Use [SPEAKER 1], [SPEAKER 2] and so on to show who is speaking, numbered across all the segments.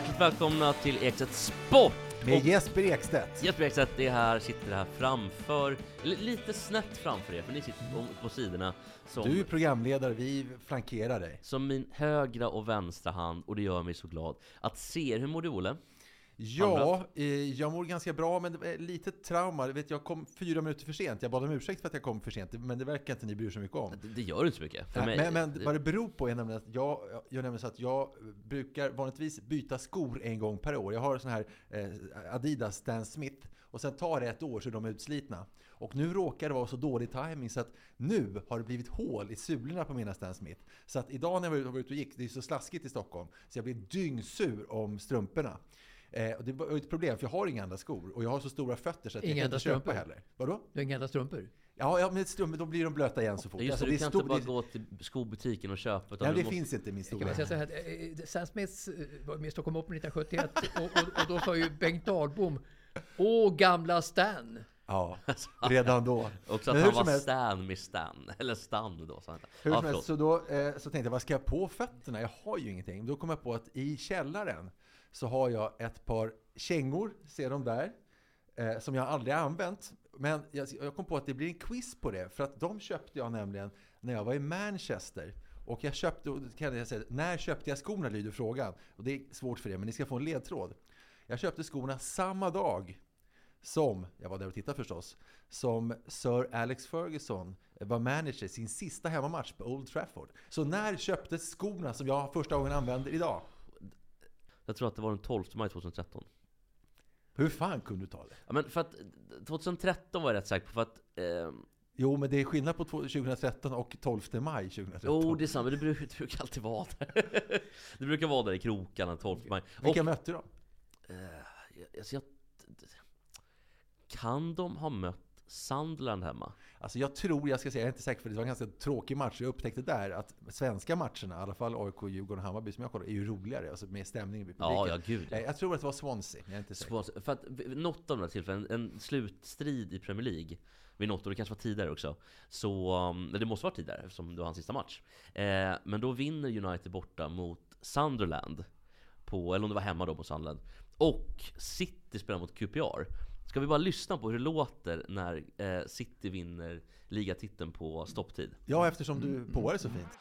[SPEAKER 1] Hjärtligt välkomna till Ekstedt Sport!
[SPEAKER 2] Med Jesper Ekstedt.
[SPEAKER 1] Jesper Ekstedt är här, sitter här framför, li- lite snett framför er, för ni sitter på, på sidorna som,
[SPEAKER 2] Du är programledare, vi flankerar dig.
[SPEAKER 1] som min högra och vänstra hand och det gör mig så glad att se er. Hur mår du Olle?
[SPEAKER 2] Ja, eh, jag mår ganska bra, men det är lite trauma. Vet, jag kom fyra minuter för sent. Jag bad om ursäkt för att jag kom för sent, men det verkar inte ni bryr er så mycket om.
[SPEAKER 1] Det, det gör inte så mycket. För
[SPEAKER 2] Nej,
[SPEAKER 1] mig,
[SPEAKER 2] men, men vad det beror på är nämligen att jag, jag nämligen så att jag brukar vanligtvis byta skor en gång per år. Jag har sån här eh, Adidas Stan Smith och sen tar det ett år så är de utslitna. Och nu råkar det vara så dålig timing så att nu har det blivit hål i sulorna på mina Stan Smith. Så att idag när jag var ute och gick, det är så slaskigt i Stockholm, så jag blir dyngsur om strumporna. Eh, och det var ett problem, för jag har inga andra skor. Och jag har så stora fötter så att
[SPEAKER 3] Inga
[SPEAKER 2] jag kan inte köpa
[SPEAKER 3] strumpor?
[SPEAKER 2] heller. Vadå?
[SPEAKER 3] Du har inga andra strumpor?
[SPEAKER 2] Ja, ja men strumpor, då blir de blöta igen så fort.
[SPEAKER 1] just
[SPEAKER 2] Alltså,
[SPEAKER 1] det, du kan
[SPEAKER 2] stor-
[SPEAKER 1] inte bara
[SPEAKER 2] det-
[SPEAKER 1] gå till skobutiken och köpa. du
[SPEAKER 2] det
[SPEAKER 1] måste-
[SPEAKER 2] finns inte i min
[SPEAKER 3] Kan säga så här, att, eh, Sam Smiths eh, var med i Stockholm Open 1971 och, och, och då sa ju Bengt Dahlbom Åh, gamla Stan!
[SPEAKER 2] Ja, redan då.
[SPEAKER 1] Också att
[SPEAKER 2] Men
[SPEAKER 1] han
[SPEAKER 2] hur som
[SPEAKER 1] var
[SPEAKER 2] helst-
[SPEAKER 1] Stan med Stan, eller Stan då. Så
[SPEAKER 2] Hur
[SPEAKER 1] ja,
[SPEAKER 2] som helst, så då eh, så tänkte jag, vad ska jag på fötterna? Jag har ju ingenting. Då kom jag på att i källaren så har jag ett par kängor, ser de där, eh, som jag aldrig har använt. Men jag, jag kom på att det blir en quiz på det, för att de köpte jag nämligen när jag var i Manchester. Och jag köpte, och kan jag säga, när köpte jag skorna lyder frågan. Och det är svårt för er, men ni ska få en ledtråd. Jag köpte skorna samma dag som, jag var där och tittade förstås, som Sir Alex Ferguson var manager sin sista hemmamatch på Old Trafford. Så när köptes skorna som jag första gången använder idag?
[SPEAKER 1] Jag tror att det var den 12 maj 2013.
[SPEAKER 2] Hur fan kunde du ta det?
[SPEAKER 1] Ja, men för att 2013 var jag rätt säker på, för att... ehm,
[SPEAKER 2] Jo, men det är skillnad på 2013 och 12 maj 2013.
[SPEAKER 1] Jo, det är samma. Det brukar, det brukar alltid vara där. Det brukar vara där i krokarna 12 maj.
[SPEAKER 2] Vilka
[SPEAKER 1] Och,
[SPEAKER 2] mötte de?
[SPEAKER 1] eh, alltså jag, kan de ha mött Sunderland hemma?
[SPEAKER 2] Alltså jag tror, jag ska säga, jag är inte säker för det var en ganska tråkig match. Jag upptäckte där att svenska matcherna, i alla fall AIK, Djurgården och Hammarby som jag kollar, är ju roligare. Alltså med stämning i publiken.
[SPEAKER 1] Ja, ja, gud. ja.
[SPEAKER 2] Eh, Jag tror att det var Swansea, men jag är inte säker.
[SPEAKER 1] För att något av de här tillfällena, en slutstrid i Premier League vid något, och det kanske var tidigare också, så, um, det måste vara tidigare eftersom det var hans sista match. Eh, men då vinner United borta mot Sunderland, på, eller om det var hemma då på Sunderland, och City spelar mot QPR. Ska vi bara lyssna på hur det låter när eh, City vinner ligatiteln på stopptid?
[SPEAKER 2] Ja, eftersom du påar det så fint.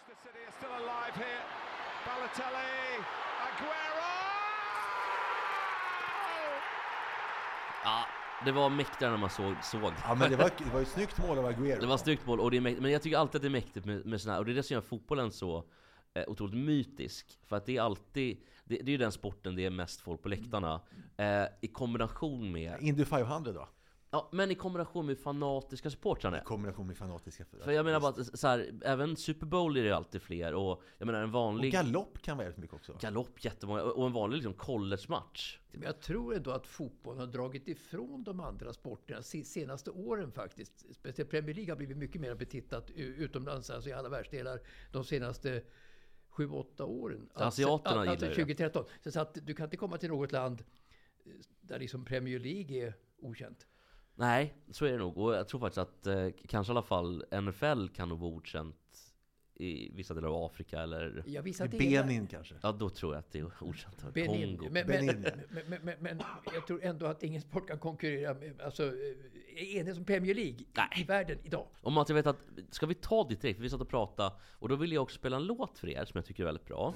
[SPEAKER 4] Aguero!
[SPEAKER 1] Ja, det var mäktigare när man såg, såg.
[SPEAKER 2] Ja, men det var, det var ett snyggt mål av Agüero.
[SPEAKER 1] Det var ett snyggt mål, och det är mäktigt, men jag tycker alltid att det är mäktigt med, med såna här, och det är det som gör fotbollen så otroligt mytisk. För att det är alltid, det, det är ju den sporten det är mest folk på läktarna. Eh, I kombination med,
[SPEAKER 2] Indy 500 då?
[SPEAKER 1] ja men i kombination med fanatiska supportrarna.
[SPEAKER 2] I kombination med fanatiska
[SPEAKER 1] För jag menar bara att så här, även Super Bowl är det alltid fler, och jag menar en
[SPEAKER 2] Och
[SPEAKER 1] vanlig
[SPEAKER 2] galopp kan vara väldigt mycket också.
[SPEAKER 1] galopp jättemånga, och en vanlig liksom college-match.
[SPEAKER 3] Men jag tror ändå att fotbollen har dragit ifrån de andra sporterna se- senaste åren faktiskt. Speciellt Premier League har blivit mycket mer betittat utomlands, alltså i alla världsdelar, de senaste sju, åtta åren.
[SPEAKER 1] Så asiaterna
[SPEAKER 3] alltså,
[SPEAKER 1] gillar det.
[SPEAKER 3] 2013. Så att du kan inte komma till något land eh, där liksom Premier League är okänt.
[SPEAKER 1] Nej, så är det nog. Och jag tror faktiskt att eh, kanske i alla fall NFL kan nog vara okänt i vissa delar av Afrika eller...
[SPEAKER 3] Jag visar
[SPEAKER 2] I
[SPEAKER 3] att det är-
[SPEAKER 2] Benin kanske?
[SPEAKER 1] Ja, då tror jag att det är okänt.
[SPEAKER 3] Benin.
[SPEAKER 1] Kongo.
[SPEAKER 3] Men, men,
[SPEAKER 2] Benin, ja.
[SPEAKER 3] men, men, men, men jag tror ändå att ingen sport kan konkurrera med... Alltså, eh, enhet som Premier League i, i världen idag.
[SPEAKER 1] Om man inte vet att, ska vi ta det direkt? För vi satt och pratade, och då vill jag också spela en låt för er som jag tycker är väldigt bra.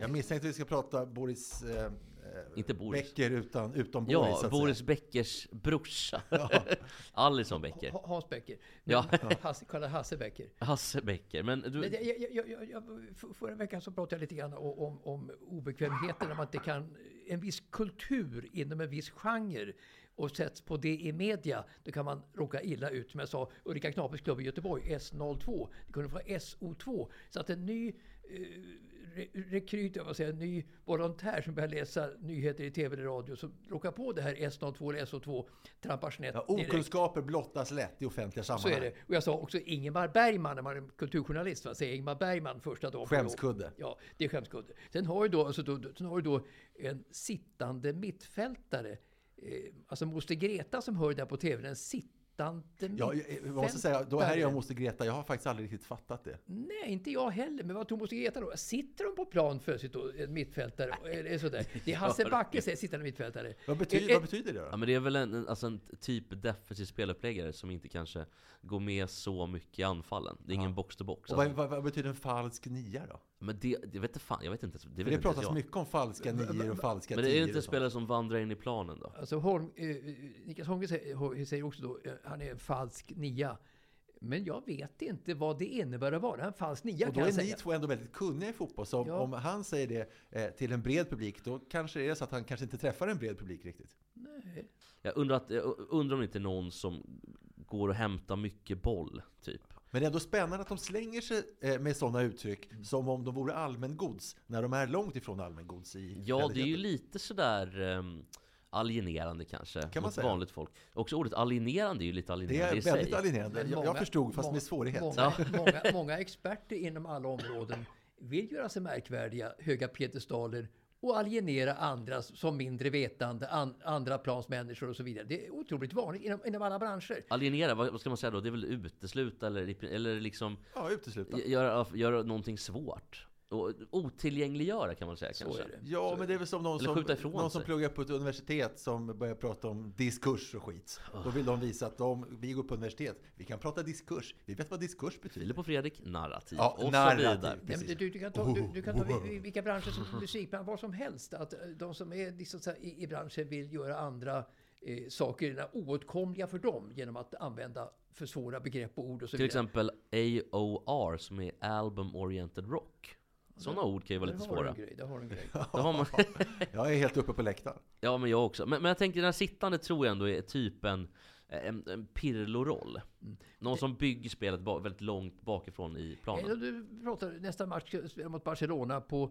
[SPEAKER 2] Jag misstänkte att vi ska prata Boris eh,
[SPEAKER 1] Inte Boris.
[SPEAKER 2] Becker utan, utom Boris.
[SPEAKER 1] Ja,
[SPEAKER 2] så att
[SPEAKER 1] Boris
[SPEAKER 2] säga.
[SPEAKER 1] Beckers brorsa. Alison Becker.
[SPEAKER 3] Ha- Hans Becker.
[SPEAKER 1] Ja.
[SPEAKER 3] Hasse, kallad Hasse Becker.
[SPEAKER 1] Hasse Becker. Men du,
[SPEAKER 3] Men jag, jag, jag, jag, jag, för- förra veckan så pratade jag lite grann om, om, om obekvämheten, om att det kan, en viss kultur inom en viss genre och sätts på det i media, då kan man råka illa ut. Som jag sa, Ulrika Knapes klubb i Göteborg, S02, det kunde vara SO2. Så att en ny rekryt, jag säga, ny volontär som börjar läsa nyheter i tv eller radio, som råkar på det här S02 eller SO2, trampar snett
[SPEAKER 2] Ja, okunskaper blottas lätt i offentliga
[SPEAKER 3] Så
[SPEAKER 2] sammanhang.
[SPEAKER 3] är det. Och jag sa också Ingmar Bergman, när man är kulturjournalist, va? säger Ingmar Bergman första dagen
[SPEAKER 2] Skämskudde.
[SPEAKER 3] Ja, det är skämskudde. Sen har ju då, alltså då, sen har ju då en sittande mittfältare, eh, alltså moster Greta som hör det där på TV, en sittande
[SPEAKER 2] Ja, jag, måste säga, då här är jag måste Greta. Jag har faktiskt aldrig riktigt fattat det.
[SPEAKER 3] Nej, inte jag heller. Men vad tror moster Greta då? Sitter de på plan för sitt då, en mittfältare? Eller sådär. Det är Hasse Backe säger sittande mittfältare.
[SPEAKER 2] Vad betyder,
[SPEAKER 3] Eh,
[SPEAKER 2] vad betyder det då?
[SPEAKER 1] Ja men det är väl en, alltså en typ defensiv speluppläggare som inte kanske går med så mycket i anfallen. Det är ingen box-to-box.
[SPEAKER 2] Vad,
[SPEAKER 1] Alltså.
[SPEAKER 2] vad, vad betyder en falsk nia då?
[SPEAKER 1] Men det, det vet inte fan, jag vet inte. Det, vet
[SPEAKER 2] det
[SPEAKER 1] inte
[SPEAKER 2] pratas
[SPEAKER 1] jag.
[SPEAKER 2] mycket om falska nior och falska
[SPEAKER 1] Men det är inte
[SPEAKER 2] och
[SPEAKER 1] spelare som vandrar in i planen då?
[SPEAKER 3] Alltså Holm, eh, Niklas Holmgren säger, säger också då, eh, han är en falsk nia. Men jag vet inte vad det innebär att vara en falsk nia
[SPEAKER 2] Och
[SPEAKER 3] kan
[SPEAKER 2] då
[SPEAKER 3] jag
[SPEAKER 2] är ni
[SPEAKER 3] säga.
[SPEAKER 2] två ändå väldigt kunniga i fotboll. Så om,
[SPEAKER 3] Ja.
[SPEAKER 2] om han säger det eh, till en bred publik, då kanske det är så att han kanske inte träffar en bred publik riktigt.
[SPEAKER 3] Nej.
[SPEAKER 1] Jag undrar, att, jag undrar om det inte är någon som går och hämtar mycket boll, typ.
[SPEAKER 2] Men det är ändå spännande att de slänger sig eh, med sådana uttryck som om de vore allmängods, när de är långt ifrån allmängods i
[SPEAKER 1] Ja, det är ju lite sådär um, alienerande kanske,
[SPEAKER 2] Kan man
[SPEAKER 1] mot
[SPEAKER 2] säga.
[SPEAKER 1] vanligt folk. Också ordet alienerande är ju lite
[SPEAKER 2] Det
[SPEAKER 1] alienerande
[SPEAKER 2] är
[SPEAKER 1] i sig.
[SPEAKER 2] väldigt alienerande. Jag, jag förstod, fast
[SPEAKER 3] många-
[SPEAKER 2] med svårighet.
[SPEAKER 3] Många, många, många experter inom alla områden vill göra sig märkvärdiga, höga piedestaler och alienera andra som mindre vetande, an, andra plans människor och så vidare. Det är otroligt vanligt inom, inom alla branscher.
[SPEAKER 1] Alienera, vad, vad ska man säga då? Det är väl utesluta eller, eller liksom
[SPEAKER 2] Ja, utesluta.
[SPEAKER 1] göra, göra någonting svårt. Och otillgängliggöra kan man säga
[SPEAKER 3] Så
[SPEAKER 1] kanske.
[SPEAKER 2] Ja, men det är väl som någon som, någon som pluggar på ett universitet som börjar prata om diskurs och skit. Då vill de visa att de, vi går på universitet, vi kan prata diskurs. Vi vet vad diskurs betyder.
[SPEAKER 1] Filip och Fredrik, narrativ.
[SPEAKER 2] Ja,
[SPEAKER 1] och så
[SPEAKER 2] narrativ.
[SPEAKER 1] vidare.
[SPEAKER 3] Nej, men
[SPEAKER 2] Precis.
[SPEAKER 3] du, du kan ta, du, du kan ta
[SPEAKER 2] Oh.
[SPEAKER 3] vi- vilka branscher som musikbransch, vad som helst. Att eh, de som är liksom så här, i, i branschen vill göra andra eh, saker oåtkomliga för dem genom att använda för svåra begrepp och ord och så
[SPEAKER 1] Till
[SPEAKER 3] vidare.
[SPEAKER 1] exempel AOR som är Album Oriented Rock. Sådana ord kan ju vara
[SPEAKER 3] Där
[SPEAKER 1] lite
[SPEAKER 3] har du
[SPEAKER 1] svåra.
[SPEAKER 3] en grej, där har du en grej.
[SPEAKER 1] Då har man,
[SPEAKER 2] Jag är helt uppe på läktaren.
[SPEAKER 1] ja men jag också. Men, men jag tänker den här sittande tror jag ändå är typ en, en, en Pirlo-roll.
[SPEAKER 3] Mm.
[SPEAKER 1] Någon som bygger spelet ba, väldigt långt bakifrån i planen.
[SPEAKER 3] du pratar nästa match mot Barcelona på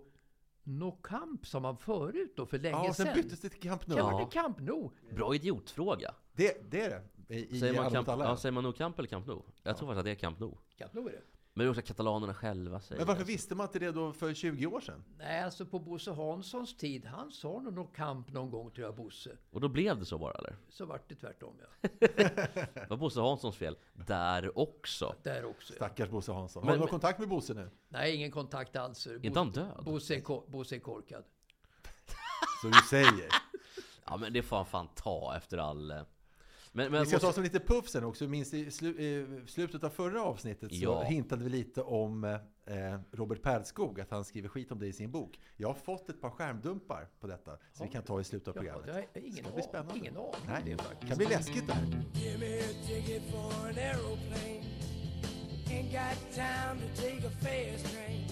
[SPEAKER 3] No Camp sa man förut då för länge
[SPEAKER 2] Ja, sen
[SPEAKER 3] sedan.
[SPEAKER 2] byttes det till Camp Nou.
[SPEAKER 3] Kan
[SPEAKER 1] Ja.
[SPEAKER 3] Camp Nou?
[SPEAKER 1] Bra idiotfråga.
[SPEAKER 2] Det, det är det. I,
[SPEAKER 1] Säger man, camp,
[SPEAKER 2] alla.
[SPEAKER 1] ja, säger man no Camp eller Camp Nou? Jag tror faktiskt att det är Camp Nou.
[SPEAKER 3] Camp Nou är det.
[SPEAKER 1] Men det är också katalanerna själva säger
[SPEAKER 2] Men varför
[SPEAKER 1] det.
[SPEAKER 2] visste man inte det då för 20 år sedan?
[SPEAKER 3] Nej, alltså på Bosse Hanssons tid, han sa nog No Camp någon gång tror jag, Bosse.
[SPEAKER 1] Och då blev det så bara eller?
[SPEAKER 3] Så vart det tvärtom ja.
[SPEAKER 1] Det var Bosse Hanssons fel. Där också.
[SPEAKER 3] Där också. Ja.
[SPEAKER 2] Stackars Bosse Hansson.
[SPEAKER 1] Men-
[SPEAKER 2] Har du någon kontakt med Bosse nu?
[SPEAKER 3] Nej, ingen kontakt alls. Bo-
[SPEAKER 1] Inte han död?
[SPEAKER 3] Bosse, är ko- Bosse är korkad.
[SPEAKER 2] Så du säger.
[SPEAKER 1] Ja men det får han fan ta efter all... Men, men
[SPEAKER 2] Vi ska
[SPEAKER 1] måste-
[SPEAKER 2] ta som lite puff sen också. Minns i slu, i slutet av förra avsnittet så
[SPEAKER 1] Ja.
[SPEAKER 2] hintade vi lite om eh, Robert Perlskog, att han skriver skit om det i sin bok. Jag har fått ett par skärmdumpar på detta, så vi kan ta i slutet av
[SPEAKER 3] Ja,
[SPEAKER 2] programmet.
[SPEAKER 3] det har jag ingen,
[SPEAKER 2] bli
[SPEAKER 3] an-
[SPEAKER 2] spännande.
[SPEAKER 3] ingen aning
[SPEAKER 2] Nej,
[SPEAKER 3] det
[SPEAKER 2] det
[SPEAKER 3] faktiskt.
[SPEAKER 2] kan bli läskigt där.
[SPEAKER 5] Give me a ticket for an aeroplane. Ain't got time to take a fast train.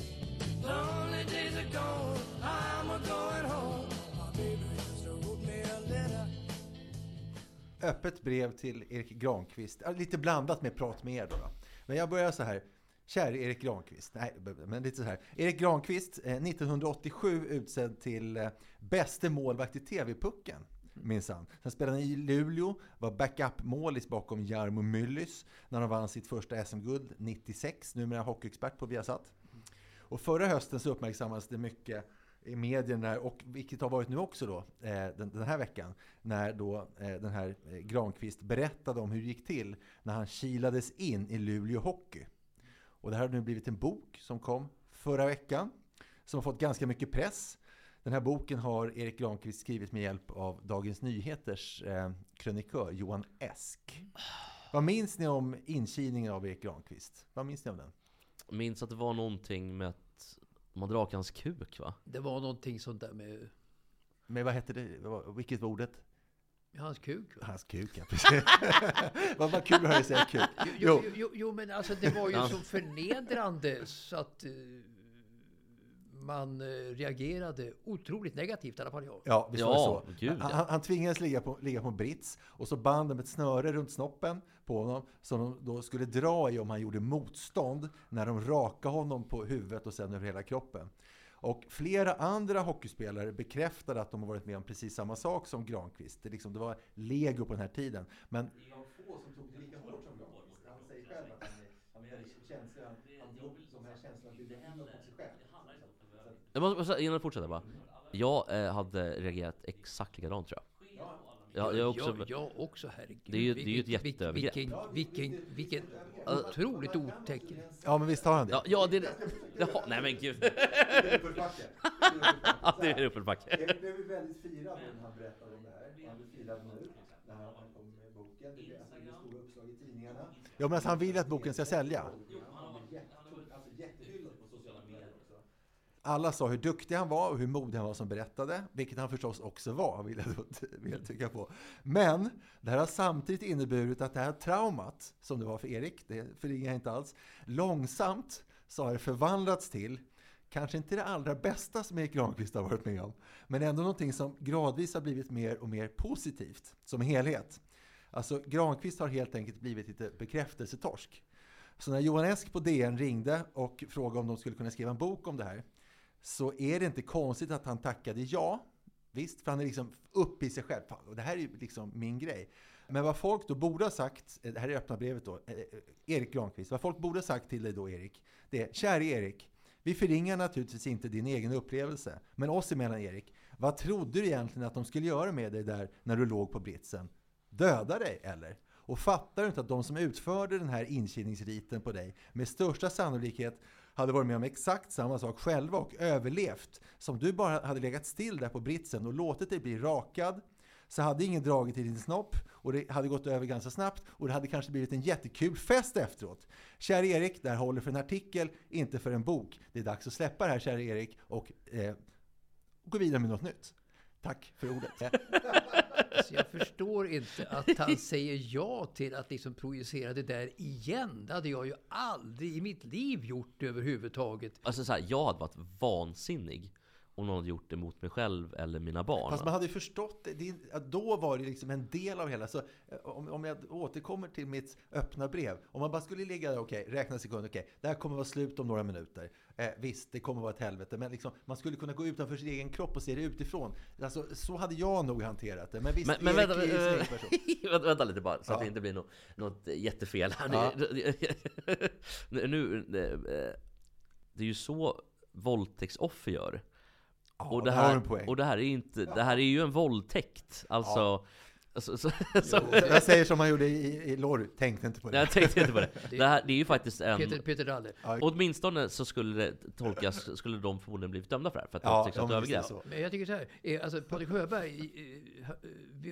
[SPEAKER 5] Lonely days are gone, I'm a going home.
[SPEAKER 2] Öppet brev till Erik Granqvist. Lite blandat med prat med er då. då. Men jag börjar så här. Käre Erik Granqvist. Nej, men lite så här. Erik Granqvist, eh, 1987 utsedd till eh, bäste målvakt i TV-pucken. Minsann. Sen spelade han i Luleå, var backup-målis bakom Jarmo Myllys när han vann sitt första SM-guld 96. Numera hockeyexpert på Viasat. Och förra hösten så uppmärksammades det mycket i medierna, och vilket har varit nu också då, eh, den, den här veckan, när då eh, den här eh, Granqvist berättade om hur det gick till när han kilades in i Luleå Hockey. Och det här har nu blivit en bok som kom förra veckan, som har fått ganska mycket press. Den här boken har Erik Granqvist skrivit med hjälp av Dagens Nyheters eh, krönikör Johan Esk. Vad minns ni om inkilningen av Erik Granqvist? Vad minns ni om den?
[SPEAKER 1] Jag Minns att det var någonting med att man drak hans kuk va?
[SPEAKER 3] Det var någonting sånt där med
[SPEAKER 2] Men vad hette det? Vilket var ordet?
[SPEAKER 3] hans kuk. va?
[SPEAKER 2] Hans kuk, ja precis. vad var kul att höra dig säga kuk.
[SPEAKER 3] Jo,
[SPEAKER 2] Jo,
[SPEAKER 3] jo, jo, jo, men alltså det var ju så förnedrande så att eh, man eh, reagerade otroligt negativt, i alla fall jag.
[SPEAKER 2] ja visst
[SPEAKER 1] Ja,
[SPEAKER 2] var det så.
[SPEAKER 1] gud, ja.
[SPEAKER 2] han, han tvingades ligga på, ligga på brits och så band de ett snöre runt snoppen på honom som de då skulle dra i om han gjorde motstånd när de rakade honom på huvudet och sen över hela kroppen. Och flera andra hockeyspelare bekräftade att de har varit med om precis samma sak som Granqvist. Det, liksom, det var lego på den här tiden. Men det var få som tog det lika hårt som Granqvist. Han säger själv att han är, han är väldigt känslig. Han, han drog de här känslorna byggde in dem på sig själv.
[SPEAKER 1] Jag måste, innan jag fortsätter bara. Jag eh, hade reagerat exakt likadant tror jag. Ja, jag är också...
[SPEAKER 3] jag, jag också, herregud.
[SPEAKER 1] Det är ju- det är ju ett jätteövergrepp.
[SPEAKER 3] Vilken, vilken, vilken otroligt otäck...
[SPEAKER 2] Ja, men visst har han det.
[SPEAKER 1] Ja, ja det... Jaha, nej men gud. Ja, det är uppförsbacke.
[SPEAKER 2] Erik blev ju väldigt firad när han berättade om det här. Han blev firad nu när han kom med boken. Det det blev stora uppslag i tidningarna. Ja, men alltså, han vill att boken ska sälja. Alla sa hur duktig han var och hur modig han var som berättade, vilket han förstås också var, vill jag, vill jag tycka på. Men det här har samtidigt inneburit att det här traumat, som det var för Erik, det förringar jag inte alls, långsamt så har det förvandlats till kanske inte det allra bästa som Erik Granqvist har varit med om, men ändå någonting som gradvis har blivit mer och mer positivt som helhet. Alltså Granqvist har helt enkelt blivit lite bekräftelsetorsk. Så när Johan Esk på DN ringde och frågade om de skulle kunna skriva en bok om det här, så är det inte konstigt att han tackade ja. Visst, för han är liksom uppe i sig själv. Fan, och det här är ju liksom min grej. Men vad folk då borde ha sagt, eh, det här är öppna brevet då, eh, eh, Erik Granqvist, vad folk borde ha sagt till dig då Erik, det är, käre Erik, vi förringar naturligtvis inte din egen upplevelse, men oss emellan Erik, vad trodde du egentligen att de skulle göra med dig där när du låg på britsen? Döda dig eller? Och fattar du inte att de som utförde den här inkilningsriten på dig med största sannolikhet hade varit med om exakt samma sak själva och överlevt. Som du bara hade legat still där på britsen och låtit dig bli rakad så hade ingen dragit i din snopp och det hade gått över ganska snabbt och det hade kanske blivit en jättekul fest efteråt. Kära Erik, det här håller för en artikel, inte för en bok. Det är dags att släppa det här, kära Erik, och eh, gå vidare med något nytt. Tack för ordet.
[SPEAKER 3] Så jag förstår inte att han säger ja till att liksom projicera det där igen. Det hade jag ju aldrig i mitt liv gjort överhuvudtaget.
[SPEAKER 1] Alltså så här, jag hade varit vansinnig om någon hade gjort det mot mig själv eller mina barn.
[SPEAKER 2] Fast man hade ju förstått det, det, att då var det liksom en del av hela. Så eh, om, om jag återkommer till mitt öppna brev. Om man bara skulle ligga där, okej, räkna sekunder, okej, det här kommer vara slut om några minuter. Eh, visst, det kommer vara ett helvete, men liksom, man skulle kunna gå utanför sin egen kropp och se det utifrån. Alltså, så hade jag nog hanterat det. Men visst,
[SPEAKER 1] Men, men vänta,
[SPEAKER 2] person.
[SPEAKER 1] vänta, vänta lite bara, så att
[SPEAKER 2] Ja.
[SPEAKER 1] det inte blir något, något jättefel här.
[SPEAKER 2] Ja.
[SPEAKER 1] Nu, nu, eh, det är ju så våldtäktsoffer gör.
[SPEAKER 2] Ja,
[SPEAKER 1] och, det här,
[SPEAKER 2] poäng.
[SPEAKER 1] och det här är inte, det här är ju en våldtäkt. Alltså, alltså så, så,
[SPEAKER 2] Jag säger som han gjorde i, i Lorry, tänkte inte på det.
[SPEAKER 1] jag tänkte inte på det. Det, här, det är ju faktiskt en...
[SPEAKER 3] Peter, Peter Dalle.
[SPEAKER 2] Ja,
[SPEAKER 1] Åtminstone så skulle det tolkas, skulle de förmodligen blivit dömda för det här, för att det
[SPEAKER 2] ja,
[SPEAKER 1] var sexuellt
[SPEAKER 2] ja, men visst är
[SPEAKER 1] övergrepp.
[SPEAKER 2] det så.
[SPEAKER 3] Men jag tycker så här, eh, alltså Patrik Sjöberg,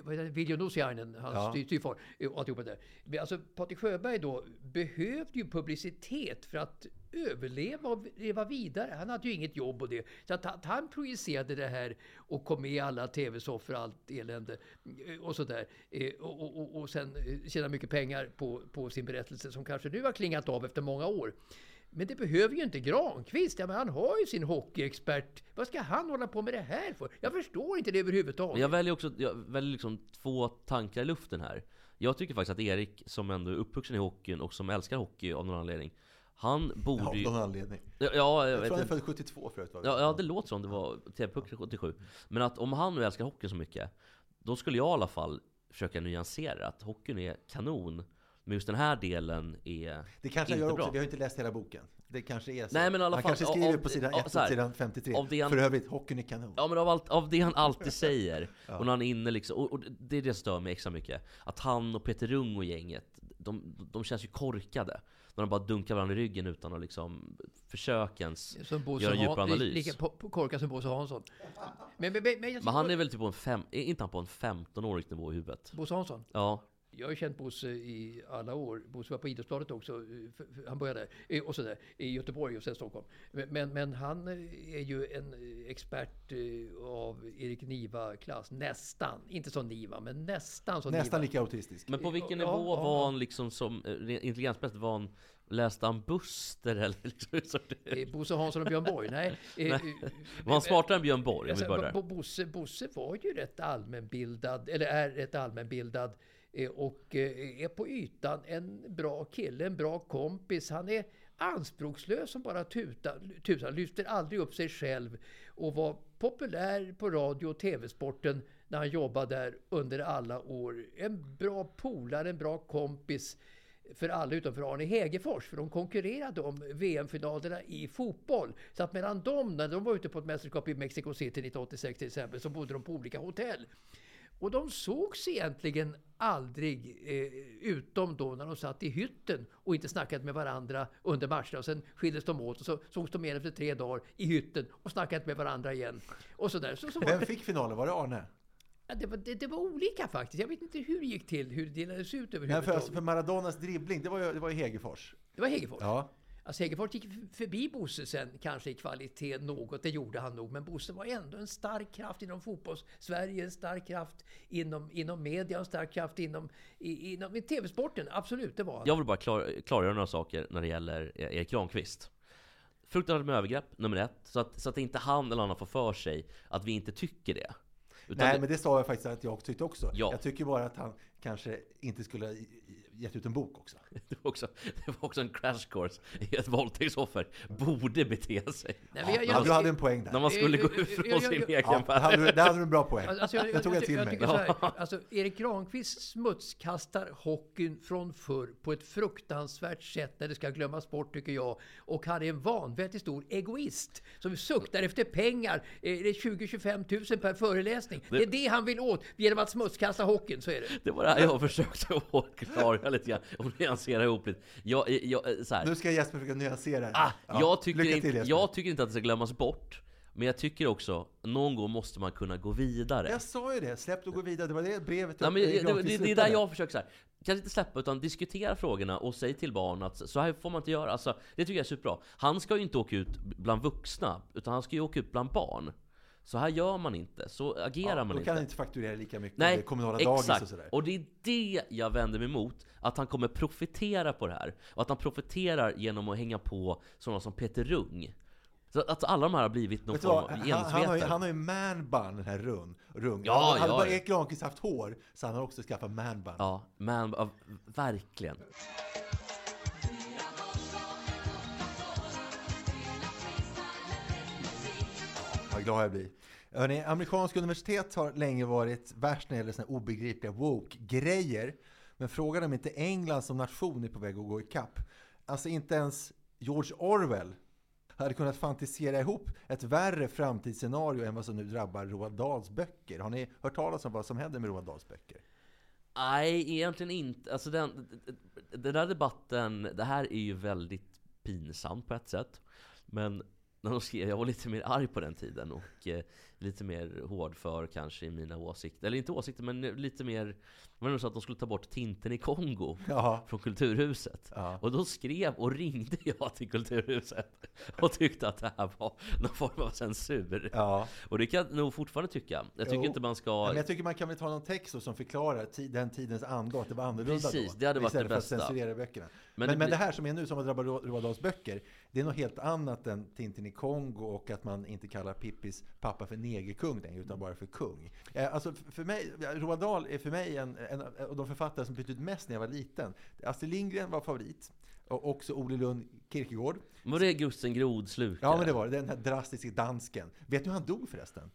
[SPEAKER 3] Viljo Nusiainen, hans
[SPEAKER 2] Ja.
[SPEAKER 3] styvfar, och alltihopa där. Men alltså Patrik Sjöberg då behövde ju publicitet för att överleva och leva vidare. Han hade ju inget jobb och det. Så att, att han projicerade det här och kom med i alla tv-soffor och allt elände eh, och sådär. Eh, Och, och, och, och sen eh, tjäna mycket pengar på, på sin berättelse som kanske nu har klingat av efter många år. Men det behöver ju inte Granqvist. Ja, men han har ju sin hockeyexpert. Vad ska han hålla på med det här för? Jag förstår inte det överhuvudtaget.
[SPEAKER 1] Men jag väljer också jag väljer liksom två tankar i luften här. Jag tycker faktiskt att Erik, som ändå är uppvuxen i hockeyn och som älskar hockey av någon anledning, han borde
[SPEAKER 2] Av
[SPEAKER 1] ju...
[SPEAKER 2] någon anledning.
[SPEAKER 1] Ja, ja, jag
[SPEAKER 2] Jag tror han är född 72 förut.
[SPEAKER 1] Ja, ja, det låter som det var TV-puck 77. Men att om han nu älskar hockey så mycket, då skulle jag i alla fall försöka nyansera att hockeyn är kanon, men just den här delen är
[SPEAKER 2] Det kanske
[SPEAKER 1] inte
[SPEAKER 2] gör också,
[SPEAKER 1] bra.
[SPEAKER 2] vi har ju inte läst hela boken. Det kanske är så.
[SPEAKER 1] Nej, men i alla
[SPEAKER 2] han
[SPEAKER 1] fall,
[SPEAKER 2] kanske skriver
[SPEAKER 1] av-
[SPEAKER 2] på sidan
[SPEAKER 1] av-
[SPEAKER 2] 1
[SPEAKER 1] så här,
[SPEAKER 2] och sidan 53.
[SPEAKER 1] av det han-
[SPEAKER 2] För övrigt, hockeyn är kanon.
[SPEAKER 1] Ja men av, allt, av det han alltid säger,
[SPEAKER 2] Ja.
[SPEAKER 1] och när han är inne liksom, och, och det är det som stör mig extra mycket. Att han och Peter Rung och gänget, de, de känns ju korkade. När de bara dunkar varandra i ryggen utan att liksom försöka ens göra en djupare analys.
[SPEAKER 3] Lika korkad som Bosse Hansson. Men, men, men, men, jag
[SPEAKER 1] han är väl typ på en fem, är inte han på en 15-årig nivå i huvudet?
[SPEAKER 3] Bosse Hansson?
[SPEAKER 1] Ja,
[SPEAKER 3] Jag har känt Bosse i alla år. Bosse var på Idrottsbladet också. eh, Han började eh, och sådär, i Göteborg och sen Stockholm. Men, men, han eh, är ju en expert av Erik Niva-klass. Nästan. Inte som Niva, men nästan som
[SPEAKER 2] Nästan
[SPEAKER 3] Niva.
[SPEAKER 2] lika autistisk.
[SPEAKER 1] men på vilken
[SPEAKER 3] Ja,
[SPEAKER 1] nivå
[SPEAKER 3] ja,
[SPEAKER 1] var
[SPEAKER 3] ja.
[SPEAKER 1] han liksom som intelligensmässigt? Var han, läste han Buster eller liksom, så
[SPEAKER 3] Bosse Hansson och Björn Borg? Nej. Eh,
[SPEAKER 1] Var han smartare än Björn Borg? Om vi
[SPEAKER 3] Alltså. Bosse, Bosse var ju rätt allmänbildad, eller är rätt allmänbildad Eh, och eh, är på ytan en bra kille, en bra kompis. Han är anspråkslös som bara tutan, tutan lyfter aldrig upp sig själv och var populär på radio och tv-sporten när han jobbade där under alla år. En bra polare, en bra kompis för alla utom för Arne Hegerfors, för de konkurrerade om VM-finalerna i fotboll. Så att mellan dem, när de var ute på ett mästerskap i Mexico City 1986 till exempel, så bodde de på olika hotell. Och de sågs egentligen aldrig, eh, utom då när de satt i hytten och inte snackade med varandra under matcherna. Och sen skildes de åt och så sågs de igen efter tre dagar i hytten och snackade inte med varandra igen. Och så där. Så, så
[SPEAKER 2] Vem fick finalen? Var det Arne?
[SPEAKER 3] Ja, det, var, det, det var olika faktiskt. Jag vet inte hur det gick till, hur det delades ut
[SPEAKER 2] Nej, för,
[SPEAKER 3] överhuvudtaget.
[SPEAKER 2] alltså, för Maradonas dribbling, det var ju, det var ju Hegerfors.
[SPEAKER 3] Det var Hegerfors.
[SPEAKER 2] Ja.
[SPEAKER 3] Alltså Hegerfors gick förbi Bosse sen, kanske i kvalitet något, det gjorde han nog. Men Bosse var ändå en stark kraft inom fotbolls-Sverige, en stark kraft inom, inom media, en stark kraft inom, i, inom tv-sporten. Absolut, det var han.
[SPEAKER 1] Jag vill bara klar, klargöra några saker när det gäller E- Erik Granqvist. Fruktansvärt med övergrepp, nummer ett. Så att, så att inte han eller annan får för sig att vi inte tycker det. Utan
[SPEAKER 2] Nej,
[SPEAKER 1] det-
[SPEAKER 2] men det sa jag faktiskt att jag tyckte också.
[SPEAKER 1] Ja.
[SPEAKER 2] Jag tycker bara att han kanske inte skulle gett ut en bok också.
[SPEAKER 1] Det var, också, det var också en crash course i ett våldtäktsoffer borde bete sig.
[SPEAKER 3] Nej, men jag-
[SPEAKER 2] Ja,
[SPEAKER 3] jag-
[SPEAKER 2] du hade en poäng där.
[SPEAKER 1] När man skulle gå ifrån
[SPEAKER 3] jag-
[SPEAKER 1] sin
[SPEAKER 3] jag-
[SPEAKER 1] egen
[SPEAKER 2] Ja, det hade, du- det hade du en bra poäng.
[SPEAKER 3] Alltså, jag,
[SPEAKER 2] det
[SPEAKER 3] jag,
[SPEAKER 2] tog jag
[SPEAKER 3] jag,
[SPEAKER 2] till
[SPEAKER 3] jag
[SPEAKER 2] mig.
[SPEAKER 3] här, alltså, Erik Granqvist smutskastar hockeyn från förr på ett fruktansvärt sätt när det ska glömmas bort tycker jag. Och han är en vanvettigt stor egoist som suktar efter pengar. Eh, Det är 20-25 tusen per föreläsning. Det är det han vill åt genom att smutskasta hockeyn, så är det.
[SPEAKER 1] Det var det här jag försökte att klargöra lite grann och nyansera ihop lite. Jag, jag, så här.
[SPEAKER 2] Nu ska Jesper försöka nyansera det.
[SPEAKER 1] Ah,
[SPEAKER 2] Ja,
[SPEAKER 1] jag, tycker inte,
[SPEAKER 2] till, Jesper.
[SPEAKER 1] jag tycker inte att det ska glömmas bort. Men jag tycker också, någon gång måste man kunna gå vidare.
[SPEAKER 2] Jag sa ju det, släpp och gå vidare. Det var det brevet
[SPEAKER 1] Nej, men, det, det, det, är där jag försöker så här. Kanske inte släppa utan diskutera frågorna och säg till barn att så här får man inte göra. Alltså, det tycker jag är superbra. Han ska ju inte åka ut bland vuxna, utan han ska ju åka ut bland barn. Så här gör man inte, så agerar
[SPEAKER 2] Ja,
[SPEAKER 1] man
[SPEAKER 2] då
[SPEAKER 1] inte.
[SPEAKER 2] kan han inte fakturera lika mycket
[SPEAKER 1] Nej,
[SPEAKER 2] kommunala dagis
[SPEAKER 1] exakt.
[SPEAKER 2] och sådär.
[SPEAKER 1] Och det är det jag vänder mig emot. Att han kommer profitera på det här. Och att han profiterar genom att hänga på sådana som Peter Rung. Så att alla de här har blivit någon form av
[SPEAKER 2] Han, han, har ju,
[SPEAKER 1] genusvetare.
[SPEAKER 2] han har ju manbun, den här Rung. Rung.
[SPEAKER 1] Ja,
[SPEAKER 2] hade
[SPEAKER 1] ja,
[SPEAKER 2] bara
[SPEAKER 1] ja.
[SPEAKER 2] Erik Granqvist haft hår, så han har också skaffat manbun.
[SPEAKER 1] Ja, ja, verkligen.
[SPEAKER 2] Vad glad jag blir. Hörrni, amerikanska universitet har länge varit värst när det gäller såna här obegripliga woke-grejer. Men frågan är om inte England som nation är på väg att gå ikapp. Alltså inte ens George Orwell hade kunnat fantisera ihop ett värre framtidsscenario än vad som nu drabbar Roald Dahls böcker. Har ni hört talas om vad som händer med Roald Dahls böcker?
[SPEAKER 1] Nej, egentligen inte. Alltså den, den där debatten, det här är ju väldigt pinsamt på ett sätt. Men när de skrev, jag var lite mer arg på den tiden och eh, lite mer hårdför kanske i mina åsikter. Eller inte åsikter, men lite mer... Det var nog så att de skulle ta bort Tinten i Kongo
[SPEAKER 2] Ja.
[SPEAKER 1] från Kulturhuset.
[SPEAKER 2] Ja.
[SPEAKER 1] Och då skrev och ringde jag till Kulturhuset och tyckte att det här var någon form av censur.
[SPEAKER 2] Ja.
[SPEAKER 1] Och det kan jag nog fortfarande tycka. Jag tycker
[SPEAKER 2] Jo.
[SPEAKER 1] inte man ska...
[SPEAKER 2] Ja, men jag tycker man kan väl ta någon text som förklarar den tidens anda, att det var annorlunda
[SPEAKER 1] Precis,
[SPEAKER 2] då.
[SPEAKER 1] det hade varit
[SPEAKER 2] istället
[SPEAKER 1] det
[SPEAKER 2] för att
[SPEAKER 1] bästa.
[SPEAKER 2] censurera böckerna.
[SPEAKER 1] Men
[SPEAKER 2] Men,
[SPEAKER 1] det
[SPEAKER 2] men, det här som är nu, som har drabbat Ro- Roald Dahls böcker, det är något helt annat än Tintin i Kongo och att man inte kallar Pippis pappa för negerkung längre, utan bara för kung. Eh, Alltså för mig, Roald Dahl är för mig en, en av de författare som betytt mest när jag var liten. Astrid Lindgren var favorit. Och också Ole Lund Kierkegaard.
[SPEAKER 1] Var det Gusten Grodsluk?
[SPEAKER 2] Ja, men det var det. Den här drastiska dansken. Vet du hur han dog förresten?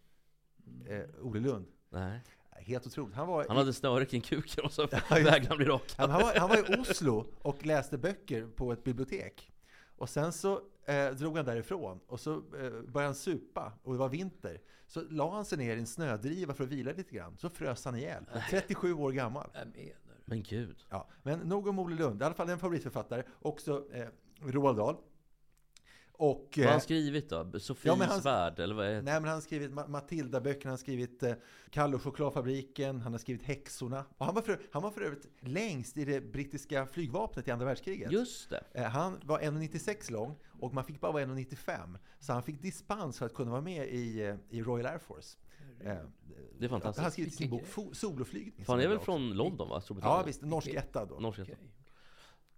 [SPEAKER 2] Eh, Ole Lund.
[SPEAKER 1] Nej.
[SPEAKER 2] Helt otroligt. Han var
[SPEAKER 1] Han hade snöre kring kuken och så vägrade han bli
[SPEAKER 2] Han,
[SPEAKER 1] rakad.
[SPEAKER 2] han, var, han var i Oslo och läste böcker på ett bibliotek. Och sen så eh, drog han därifrån och så eh, började han supa och det var vinter. Så la han sig ner i en snödriva för att vila lite grann. Så frös han ihjäl. 37 år gammal.
[SPEAKER 3] Jag menar
[SPEAKER 1] Men gud.
[SPEAKER 2] Ja, men nog om Olle Lund. I alla fall en favoritförfattare. Också eh, Roald Dahl. Och,
[SPEAKER 1] Vad har
[SPEAKER 2] eh,
[SPEAKER 1] han skrivit då? Sofies
[SPEAKER 2] ja, men han-
[SPEAKER 1] värld? Eller vad är
[SPEAKER 2] Nej, men han har skrivit Ma- Matilda-böcker, han har skrivit eh, Kalle och chokladfabriken, han har skrivit Häxorna. Och han, var för, han var för övrigt längst i det brittiska flygvapnet i andra världskriget.
[SPEAKER 1] Just det.
[SPEAKER 2] Eh, Han var 1,96 lång och man fick bara vara 1,95. Så han fick dispens för att kunna vara med i, eh, i Royal Air Force. Eh,
[SPEAKER 1] Det är fantastiskt.
[SPEAKER 2] Han har skrivit sin bok Soloflygning.
[SPEAKER 1] Han är väl från London va? Storbritannien?
[SPEAKER 2] Ja, visst. Norsk etta då.
[SPEAKER 1] Norsk etta.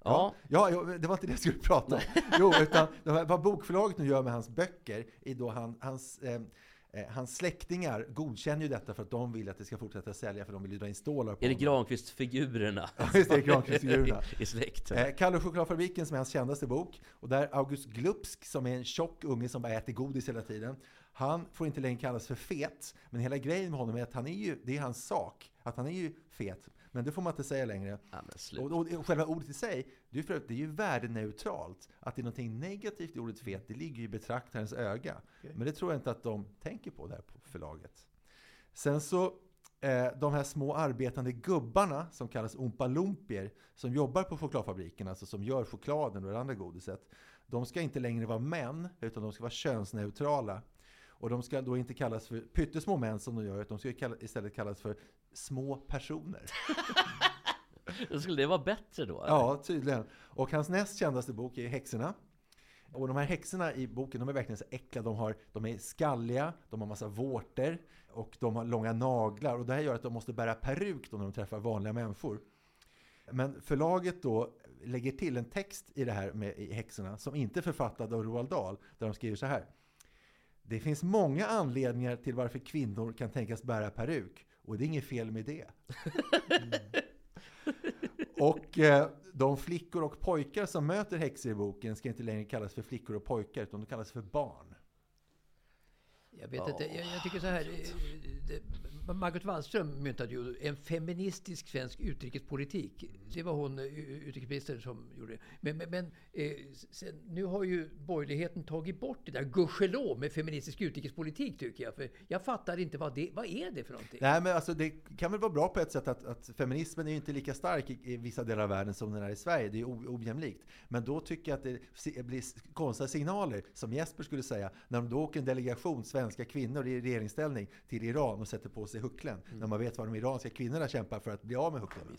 [SPEAKER 1] Ja.
[SPEAKER 2] Ja, det var inte det jag skulle prata om. Jo, utan vad bokförlaget nu gör med hans böcker är då han, hans, eh, eh, hans släktingar godkänner ju detta för att de vill att det ska fortsätta sälja för de vill ju dra in stålar på
[SPEAKER 1] Är det. Granqvist-figurerna?
[SPEAKER 2] Ja, just det, Granqvist-figurerna.
[SPEAKER 1] I släkt.
[SPEAKER 2] Eh, Kalle och chokladfabriken som är hans kändaste bok. Och där August Glupsk som är en tjock unge som bara äter godis hela tiden. Han får inte längre kallas för fet. Men hela grejen med honom är att han är ju, det är hans sak. Att han är ju fet. Men det får man inte säga längre.
[SPEAKER 1] Ja.
[SPEAKER 2] Och, och, och själva ordet i sig, det är, för, det är ju värdeneutralt. Att det är någonting negativt i ordet fet, det ligger ju i betraktarens öga. Men det tror jag inte att de tänker på där på förlaget. Sen så, eh, de här små arbetande gubbarna som kallas ompalumpier, som jobbar på chokladfabriken, alltså som gör chokladen och det andra godiset. De ska inte längre vara män, utan de ska vara könsneutrala. Och de ska då inte kallas för pyttesmå män som de gör, utan de ska istället kallas för små personer.
[SPEAKER 1] Skulle det vara bättre då? eller?
[SPEAKER 2] Ja, tydligen. Och hans näst kändaste bok är Häxorna. Och de här häxorna i boken, de är verkligen så äckliga. De, har, de är skalliga, de har massa vårtor och de har långa naglar. Och det här gör att de måste bära peruk då när de träffar vanliga människor. Men förlaget då lägger till en text i det här med i Häxorna som inte är författad av Roald Dahl, där de skriver så här. Det finns många anledningar till varför kvinnor kan tänkas bära peruk och det är inget fel med det. Och eh, de flickor och pojkar som möter häxor i boken ska inte längre kallas för flickor och pojkar utan de kallas för barn.
[SPEAKER 3] Jag vet inte, jag, jag tycker så här. eh, Det, Margot Wallström myntade ju en feministisk svensk utrikespolitik. Det var hon, eh, utrikesministern, som gjorde det. Men, men, men eh, sen, nu har ju borgerligheten tagit bort det där gudskelov med feministisk utrikespolitik tycker jag. För jag fattar inte vad det vad är det för någonting.
[SPEAKER 2] Nej, men alltså, det kan väl vara bra på ett sätt att, att feminismen är ju inte lika stark i, i vissa delar av världen som den är i Sverige. Det är o- ojämlikt. Men då tycker jag att det blir konstiga signaler, som Jesper skulle säga, när de då åker en delegation svenska kvinnor i regeringsställning till Iran och sätter på sig hucklen. När man vet vad de iranska kvinnorna kämpar för att bli av med hucklen.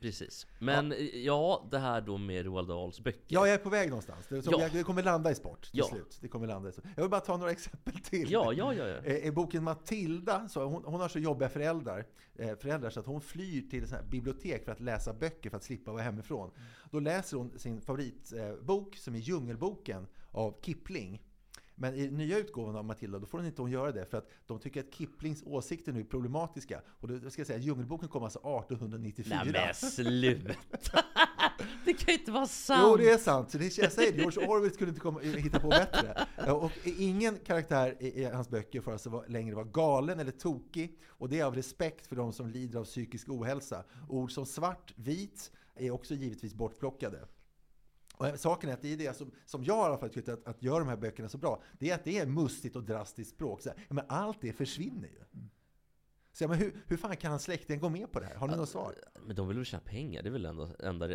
[SPEAKER 1] Precis. Men ja. det här då med Roald Dahls böcker.
[SPEAKER 2] Ja, jag är på väg någonstans. Det,
[SPEAKER 1] Ja.
[SPEAKER 2] jag, det kommer landa i sport till
[SPEAKER 1] Ja.
[SPEAKER 2] slut. Det kommer landa i sport. Jag vill bara ta några exempel till.
[SPEAKER 1] Ja, ja, ja, ja.
[SPEAKER 2] Eh, I boken Matilda, så hon, hon har så jobbiga föräldrar, eh, föräldrar så att hon flyr till ett bibliotek för att läsa böcker för att slippa vara hemifrån. Då läser hon sin favoritbok som är Djungelboken av Kipling. Men i nya utgåvan av Matilda, då får hon inte hon göra det för att de tycker att Kiplings åsikter nu är problematiska. Och då ska jag säga, Djungelboken kom alltså 1894.
[SPEAKER 1] Nej men sluta! det kan ju inte vara sant!
[SPEAKER 2] Jo, det är sant. Så det, jag säger George Orwell skulle inte komma, hitta på bättre. Och ingen karaktär i, i hans böcker får alltså vara, längre vara galen eller tokig. Och det är av respekt för de som lider av psykisk ohälsa. Ord som svart, vit är också givetvis bortplockade. Och saken är att det är det som, som jag i alla fall tycker att, att gör de här böckerna så bra. Det är att det är mustigt och drastiskt språk. Så, här, ja, men allt det försvinner ju. Så, ja, men hur, hur fan kan hans släkting gå med på det här? Har ni något svar?
[SPEAKER 1] Men de vill väl tjäna pengar? Det är väl enda, enda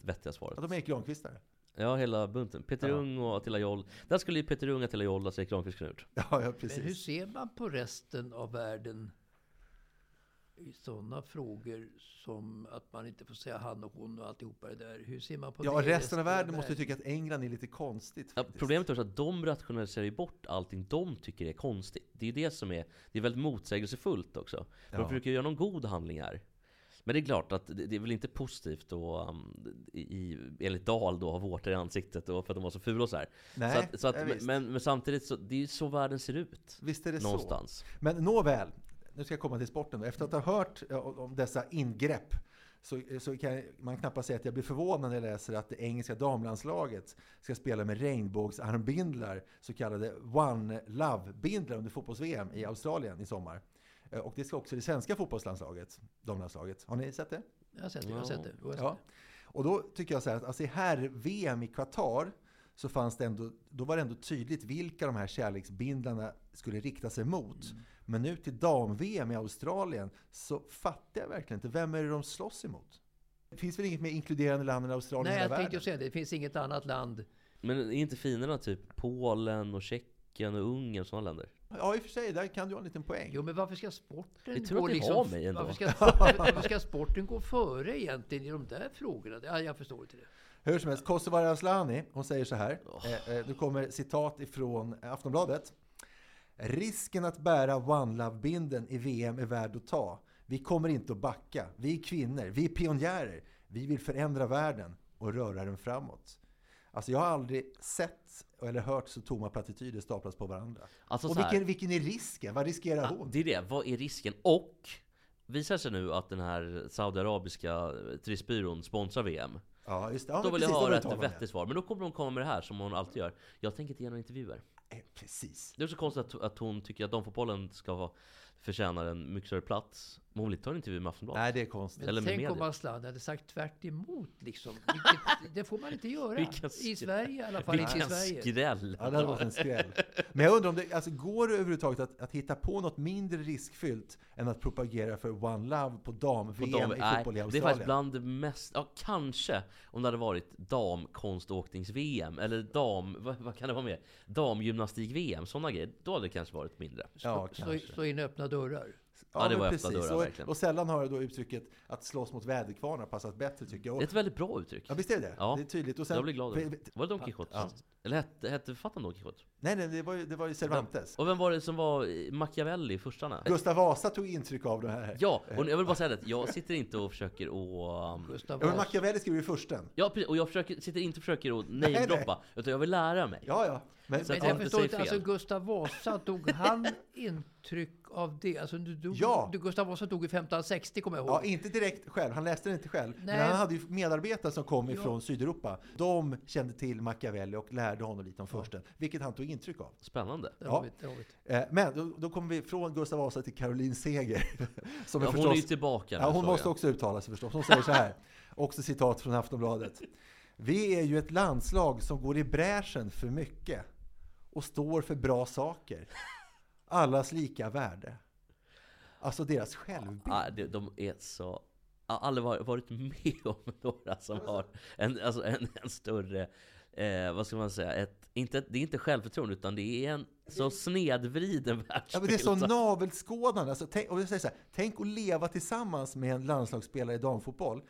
[SPEAKER 1] vettiga svaret.
[SPEAKER 2] Ja, de är Erik Granqvistare.
[SPEAKER 1] Ja, hela bunten. Peter
[SPEAKER 2] Ja.
[SPEAKER 1] Ung och Attila Joll. Där skulle ju Peter Ung, Attila Joll, Lasse Granqvist kunna ut.
[SPEAKER 2] Ja, ja,
[SPEAKER 3] Men hur
[SPEAKER 2] precis.
[SPEAKER 3] ser man på resten av världen i sådana frågor som att man inte får säga han och hon och alltihopa det där? Hur ser man på
[SPEAKER 2] Ja,
[SPEAKER 3] det i
[SPEAKER 2] resten av världen måste ju tycka att England är lite konstigt.
[SPEAKER 1] Ja, problemet är också att de rationaliserar ju bort allting de tycker är konstigt. Det är ju det som är, det är väldigt motsägelsefullt också.
[SPEAKER 2] Ja.
[SPEAKER 1] De försöker göra någon god handling här. Men det är klart att det är väl inte positivt då, um, i, enligt Dahl då, ha vårtor i ansiktet och för att de var så fula och så här.
[SPEAKER 2] Nej,
[SPEAKER 1] så att, så att,
[SPEAKER 2] ja,
[SPEAKER 1] men, men samtidigt så, det är ju så världen ser ut.
[SPEAKER 2] Visst är det
[SPEAKER 1] Någonstans.
[SPEAKER 2] så. Men nåväl, nu ska jag komma till sporten. Efter att ha hört om dessa ingrepp så, så kan man knappast säga att jag blir förvånad när jag läser att det engelska damlandslaget ska spela med regnbågsarmbindlar, så kallade One Love-bindlar under fotbolls-VM i Australien i sommar. Eh, Och det ska också det svenska fotbollslandslaget, damlandslaget. Har ni sett det?
[SPEAKER 3] Jag har sett det. Jag har sett det. Jag har sett
[SPEAKER 2] Ja. Och då tycker jag så här att alltså i herr-VM i Qatar så fanns det ändå, då var det ändå tydligt vilka de här kärleksbindlarna skulle rikta sig mot. Men nu till dam-VM i Australien så fattar jag verkligen inte. Vem är det de slåss emot? Det finns väl inget mer inkluderande land än Australien
[SPEAKER 3] Nej,
[SPEAKER 2] i hela
[SPEAKER 3] jag tänkte säga det. Det finns inget annat land.
[SPEAKER 1] Men är inte finerna typ Polen och Tjeckien och Ungern och sådana länder?
[SPEAKER 2] Ja, i och för sig, där kan du ha en liten poäng.
[SPEAKER 3] Jo, men varför ska sporten
[SPEAKER 1] Det tror
[SPEAKER 3] gå
[SPEAKER 1] att
[SPEAKER 3] liksom...
[SPEAKER 1] har mig ändå.
[SPEAKER 3] Varför ska, sporten, varför ska sporten gå före egentligen i de där frågorna? Ja, jag förstår inte det.
[SPEAKER 2] Hur som helst, Kosovare Asllani, hon säger så här. Eh, eh, nu kommer citat ifrån Aftonbladet. Risken att bära One Love-binden i VM är värd att ta. Vi kommer inte att backa. Vi är kvinnor, vi är pionjärer. Vi vill förändra världen och röra den framåt. Alltså jag har aldrig sett eller hört så tomma plattityder staplas på varandra.
[SPEAKER 1] Alltså
[SPEAKER 2] och
[SPEAKER 1] här-
[SPEAKER 2] vilken, vilken är risken? Vad riskerar
[SPEAKER 1] Ja,
[SPEAKER 2] hon?
[SPEAKER 1] det är det, vad är risken? Och visar sig nu att den här saudiarabiska turistbyrån sponsrar VM
[SPEAKER 2] Ja, just det. Ja,
[SPEAKER 1] Då vill
[SPEAKER 2] precis,
[SPEAKER 1] jag
[SPEAKER 2] vill
[SPEAKER 1] ett vettigt svar Men då kommer hon komma med det här som hon alltid gör Jag tänker inte ge några intervjuer
[SPEAKER 2] Eh, precis.
[SPEAKER 1] Det är så konstigt att, att hon tycker att damfotbollen ska förtjäna förtjänar en mycket större plats men hon vill inte ta en intervju med Aftonbladet
[SPEAKER 2] Nej, det är konstigt.
[SPEAKER 3] Men
[SPEAKER 1] Eller med
[SPEAKER 3] tänk om. Aslan hade sagt tvärt emot liksom. Vilket, det får man inte göra.
[SPEAKER 1] Vilken
[SPEAKER 3] I. Sverige i alla fall. Inte i
[SPEAKER 1] Vilken
[SPEAKER 3] Sverige.
[SPEAKER 1] skräll!
[SPEAKER 2] Ja, det hade varit en skräll. Men jag undrar om det alltså, går det överhuvudtaget att, att hitta på något mindre riskfyllt än att propagera för One Love på dam-VM
[SPEAKER 1] dam,
[SPEAKER 2] i
[SPEAKER 1] nej,
[SPEAKER 2] fotboll i
[SPEAKER 1] det är
[SPEAKER 2] Australien?
[SPEAKER 1] faktiskt bland det mest, ja kanske om det hade varit damkonståknings-VM eller dam, vad, vad kan det vara mer? Damgymnastik-VM, sådana grejer. Då hade det kanske varit mindre.
[SPEAKER 2] Ja,
[SPEAKER 3] Slå,
[SPEAKER 2] kanske.
[SPEAKER 3] slå in öppna dörrar.
[SPEAKER 1] Ja, det
[SPEAKER 2] men
[SPEAKER 1] var öppna dörrar,
[SPEAKER 2] och,
[SPEAKER 1] verkligen.
[SPEAKER 2] och sällan har då uttrycket att slåss mot väderkvarnar passat bättre tycker jag.
[SPEAKER 1] Det är
[SPEAKER 2] Och,
[SPEAKER 1] ett väldigt bra uttryck.
[SPEAKER 2] ja, visst är det
[SPEAKER 1] Ja,
[SPEAKER 2] Det är tydligt. Och sen,
[SPEAKER 1] jag blir glad. det. Var det Don Quijote?
[SPEAKER 2] Ja.
[SPEAKER 1] Eller hette, hette författaren Don Quijote?
[SPEAKER 2] Nej, nej, det var ju, det var ju Cervantes.
[SPEAKER 1] Och vem var det som var Machiavelli i första?
[SPEAKER 2] Gustav Vasa tog intryck av det här.
[SPEAKER 1] Ja, och jag vill bara säga det, jag sitter inte och försöker att... um,
[SPEAKER 3] Gustav
[SPEAKER 2] Ja, men
[SPEAKER 3] Vasa.
[SPEAKER 2] Machiavelli skrev ju försten.
[SPEAKER 1] Ja, precis, och jag försöker, sitter inte och försöker att
[SPEAKER 2] nej.
[SPEAKER 1] namedroppa, utan jag vill lära mig.
[SPEAKER 2] Ja, ja. Men,
[SPEAKER 3] Men
[SPEAKER 1] jag
[SPEAKER 3] jag
[SPEAKER 1] inte
[SPEAKER 3] förstår inte, alltså
[SPEAKER 1] fel.
[SPEAKER 3] Gustav Vasa, tog han intryck av det? Alltså, du, du,
[SPEAKER 2] Ja.
[SPEAKER 3] du, Gustav Vasa dog i 1560 kommer jag ihåg.
[SPEAKER 2] Ja, inte direkt själv. Han läste den inte själv.
[SPEAKER 3] Nej.
[SPEAKER 2] Men han hade ju medarbetare som kom
[SPEAKER 3] Ja.
[SPEAKER 2] ifrån Sydeuropa. De kände till Machiavelli och lärde honom lite om försten. Vilket han tog intryck av.
[SPEAKER 1] Spännande.
[SPEAKER 2] Ja.
[SPEAKER 3] har vi, där har vi. det.
[SPEAKER 2] Eh, Men då, då kommer vi från Gustav Vasa till Caroline Seger. Som
[SPEAKER 1] Ja,
[SPEAKER 2] är
[SPEAKER 1] hon är ju
[SPEAKER 2] förstås,
[SPEAKER 1] tillbaka
[SPEAKER 2] ja, hon måste
[SPEAKER 1] jag.
[SPEAKER 2] också uttala sig förstås. Hon säger så här. Också citat från Aftonbladet. Vi är ju ett landslag som går i bräschen för mycket. Och står för bra saker. Allas lika värde. Alltså deras självbild.
[SPEAKER 1] Ja, de är så... Jag har aldrig varit- med om några som har en, alltså en, en större, eh, vad ska man säga, ett, inte, det är inte självförtroende utan det är en så snedvriden världsbild.
[SPEAKER 2] Ja, men det är så navelskådande. Alltså, tänk, och jag säger så här, tänk att leva tillsammans med en landslagsspelare i damfotboll.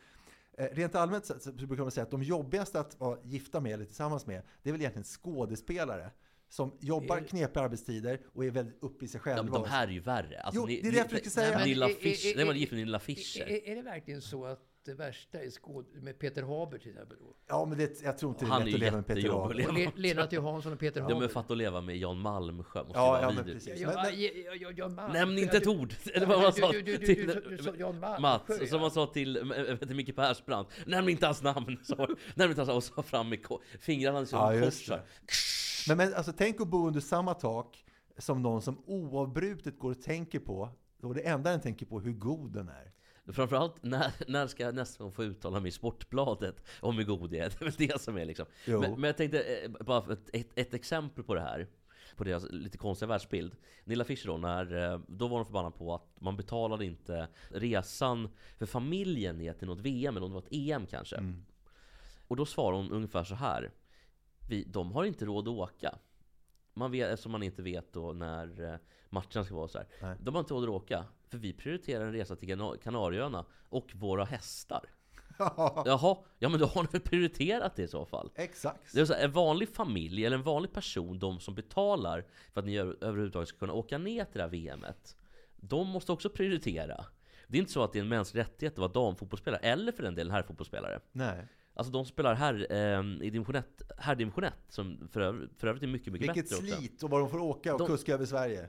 [SPEAKER 2] Eh, rent allmänt så brukar man säga att de jobbigaste att vara gifta med eller tillsammans med, det är väl egentligen skådespelare. Som jobbar
[SPEAKER 3] Eh.
[SPEAKER 2] knepiga arbetstider och är väldigt uppe i sig
[SPEAKER 1] Ja,
[SPEAKER 2] själva.
[SPEAKER 1] men de här är ju värre. Alltså,
[SPEAKER 2] Jo,
[SPEAKER 1] ni-
[SPEAKER 2] det är det jag försöker säga.
[SPEAKER 1] Nej, Nilla Fischer,
[SPEAKER 3] är-
[SPEAKER 1] nej man är gift med Nilla Fischer.
[SPEAKER 3] Är, är det verkligen så att det värsta är skåd med Peter Haber till exempel? Då?
[SPEAKER 2] Ja, men det, jag tror inte det är
[SPEAKER 1] Han
[SPEAKER 2] lätt att leva med Peter Haber.
[SPEAKER 1] att leva
[SPEAKER 3] Och Le, Lena T Hansson och Peter
[SPEAKER 1] De är
[SPEAKER 3] Haber.
[SPEAKER 1] fatt att leva med Jan Malmsjö, måste
[SPEAKER 2] Ja, ja, men precis.
[SPEAKER 3] Ja, ja, Malm.
[SPEAKER 1] Nämn inte ett
[SPEAKER 3] du-
[SPEAKER 1] ord! Eller vad man sa till Mats, som man sa till äh, till Micke Persbrandt. Nämn inte hans namn! Nämn inte hans och så fram med fingrarna som
[SPEAKER 2] Ja, just
[SPEAKER 1] korsar.
[SPEAKER 2] Men, men alltså, tänk att bo under samma tak som någon som oavbrutet går och tänker på, och det enda den tänker på, hur god den är.
[SPEAKER 1] Framförallt, när, när ska jag nästa gång få uttala mig i Sportbladet om hur god jag är? Det är väl det som är liksom. Men, men jag tänkte, eh, bara ett, ett exempel på det här. På deras lite konstiga världsbild. Nilla Fischer då, när, eh, då var de förbannade på att man betalade inte resan för familjen ner till något VM, eller om det var ett EM kanske.
[SPEAKER 2] Mm.
[SPEAKER 1] Och då svarade hon ungefär så här. Vi, de har inte råd att åka. Man vet, eftersom man inte vet då när eh, matchen ska vara så. De har inte råd att åka. För vi prioriterar en resa till Kana- Kanarieöarna och våra hästar. Jaha, ja men då har ni väl prioriterat det i så fall?
[SPEAKER 2] Exakt.
[SPEAKER 1] Det är så här, en vanlig familj eller en vanlig person, de som betalar för att ni över- överhuvudtaget ska kunna åka ner till det här VMet. De måste också prioritera. Det är inte så att det är en mänsklig rättighet att vara damfotbollsspelare, eller för den delen herrfotbollsspelare.
[SPEAKER 2] Nej.
[SPEAKER 1] Alltså de spelar här eh, i division 1, här division 1, som för övrigt, för övrigt är mycket, mycket
[SPEAKER 2] Vilket
[SPEAKER 1] bättre också.
[SPEAKER 2] slit och vad de får åka och
[SPEAKER 1] De-
[SPEAKER 2] kuska över Sverige.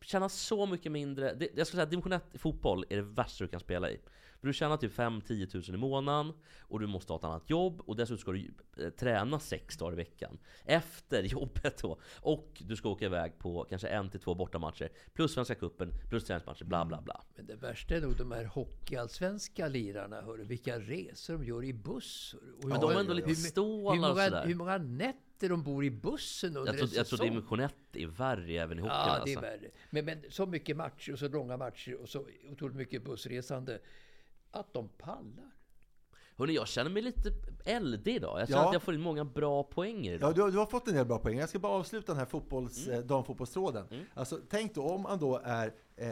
[SPEAKER 1] Tjänar så mycket mindre. Det, jag skulle säga att division 1 i fotboll är det värsta du kan spela i. För du tjänar typ 5-10 tusen i månaden och du måste ha ett annat jobb och dessutom ska du eh, träna sex dagar i veckan. Efter jobbet då. Och du ska åka iväg på kanske en till två bortamatcher. Plus Svenska cupen, plus träningsmatcher, bla bla bla.
[SPEAKER 3] Men det värsta är nog de här hockeyallsvenska lirarna. Hörru, vilka resor de gör i buss. Och
[SPEAKER 1] Men
[SPEAKER 3] hur
[SPEAKER 1] de
[SPEAKER 3] många-
[SPEAKER 1] ändå lite
[SPEAKER 3] hur-
[SPEAKER 1] stålar
[SPEAKER 3] hur många, hur många nätter de bor i bussen under
[SPEAKER 1] Jag tror,
[SPEAKER 3] en
[SPEAKER 1] jag tror
[SPEAKER 3] säsong.
[SPEAKER 1] division 1 är värre även i hockeyn
[SPEAKER 3] Ja, det är
[SPEAKER 1] alltså.
[SPEAKER 3] värre. Men, men så mycket matcher och så långa matcher och så otroligt mycket bussresande. Att de pallar.
[SPEAKER 1] Hörni, jag känner mig lite eldig idag. Jag känner
[SPEAKER 2] Ja.
[SPEAKER 1] att jag får in många bra poänger idag.
[SPEAKER 2] Ja, du, har- du har fått en del bra poäng. Jag ska bara avsluta den här fotbolls,
[SPEAKER 1] Mm.
[SPEAKER 2] eh, damfotbollstråden. Alltså, tänk då om man då är eh,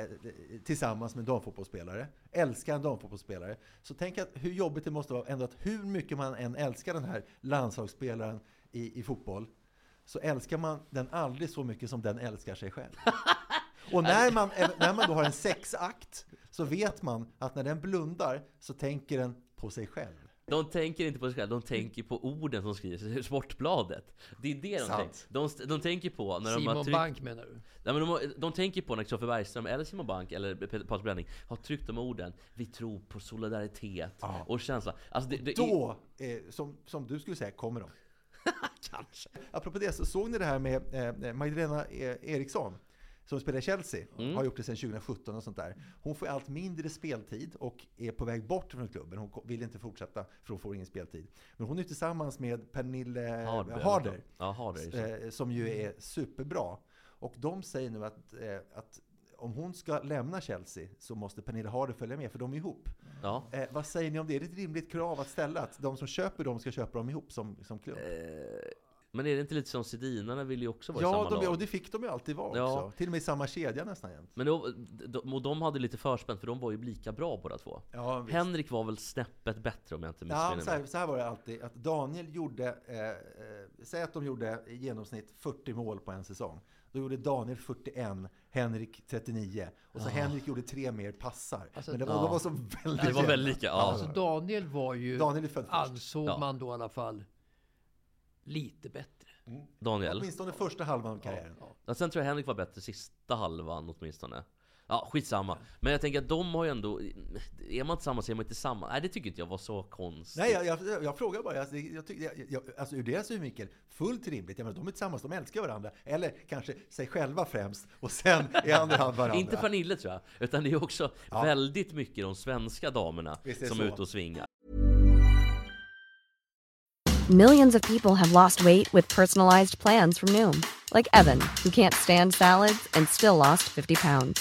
[SPEAKER 2] tillsammans med en damfotbollsspelare, älskar en damfotbollsspelare, så tänk att hur jobbigt det måste vara ändå att hur mycket man än älskar den här landslagsspelaren i, i fotboll, så älskar man den aldrig så mycket som den älskar sig själv. Och när man, när man då har en sexakt, så vet man att när den blundar så tänker den på sig själv.
[SPEAKER 1] De tänker inte på sig själva, de tänker på orden som skrivs i Sportbladet. Det är det de
[SPEAKER 2] Sant.
[SPEAKER 1] tänker. De, de tänker på när de har
[SPEAKER 3] Simon
[SPEAKER 1] tryckt...
[SPEAKER 3] Bank menar du?
[SPEAKER 1] Nej, men de, har- de tänker på när Kristoffer Bergström eller Simon Bank eller Patrik Bränning har tryckt de orden Vi tror på solidaritet och känsla. Alltså det, det är,
[SPEAKER 2] Då, eh, som, som du skulle säga, kommer de.
[SPEAKER 1] kanske.
[SPEAKER 2] Apropå det så såg ni det här med eh, Magdalena eh, Eriksson som spelar i Chelsea,
[SPEAKER 1] Mm.
[SPEAKER 2] har gjort det sedan 2017 och sånt där. Hon får allt mindre speltid och är på väg bort från klubben. Hon vill inte fortsätta för hon får ingen speltid. Men hon är tillsammans med Pernille
[SPEAKER 1] Harder.
[SPEAKER 2] Harder,
[SPEAKER 1] Ja, Harder.
[SPEAKER 2] eh, som ju är superbra. Och de säger nu att, eh, att om hon ska lämna Chelsea så måste Pernille Harder följa med, för de är ihop.
[SPEAKER 1] Ja.
[SPEAKER 2] Eh, vad säger ni om det? Är det ett rimligt krav att ställa? Att de som köper dem ska köpa dem ihop som, som klubb?
[SPEAKER 1] Eh, Men är det inte lite som Sedinarna vill ju också vara i
[SPEAKER 2] Ja,
[SPEAKER 1] samma
[SPEAKER 2] de,
[SPEAKER 1] lag?
[SPEAKER 2] och det fick de ju alltid vara
[SPEAKER 1] Ja.
[SPEAKER 2] också. Till och med i samma kedja nästan jämt.
[SPEAKER 1] Men då, de, och de hade lite förspänt för de var ju lika bra båda två.
[SPEAKER 2] Ja, visst.
[SPEAKER 1] Henrik var väl snäppet bättre om jag inte
[SPEAKER 2] Ja,
[SPEAKER 1] missminner
[SPEAKER 2] så, här,
[SPEAKER 1] mig.
[SPEAKER 2] så här var det alltid. Att Daniel gjorde, eh, eh, säg att de gjorde i genomsnitt 40 mål på en säsong. Då gjorde Daniel 41, Henrik 39. Och så Henrik gjorde tre mer passar.
[SPEAKER 3] Alltså,
[SPEAKER 2] Men det var,
[SPEAKER 1] ja.
[SPEAKER 2] de var så väldigt
[SPEAKER 1] Det var väldigt lika, ja.
[SPEAKER 3] Alltså Daniel var ju,
[SPEAKER 2] Daniel
[SPEAKER 3] ansåg
[SPEAKER 1] Ja.
[SPEAKER 3] man då i alla fall, lite bättre.
[SPEAKER 1] Daniel.
[SPEAKER 2] Åtminstone första halvan av karriären.
[SPEAKER 1] Ja, sen tror jag Henrik var bättre sista halvan åtminstone. Ja, skitsamma. Men jag tänker att de har ju ändå... Är man tillsammans så är man inte tillsammans. Nej, det tycker inte jag var så konstigt.
[SPEAKER 2] Nej, jag, jag, jag frågar bara. Alltså, jag, tycker- jag, jag, alltså ur deras synvinkel, fullt rimligt. Jag menar, de är tillsammans, de älskar varandra. Eller kanske sig själva främst och sen i andra hand varandra.
[SPEAKER 1] Inte Pernille tror jag, utan det är också väldigt mycket de svenska damerna
[SPEAKER 2] är
[SPEAKER 1] som
[SPEAKER 2] så.
[SPEAKER 1] är ute och svingar.
[SPEAKER 6] Millions of people have lost weight with personalized plans from Noom, like Evan, who can't stand salads and still lost 50 pounds.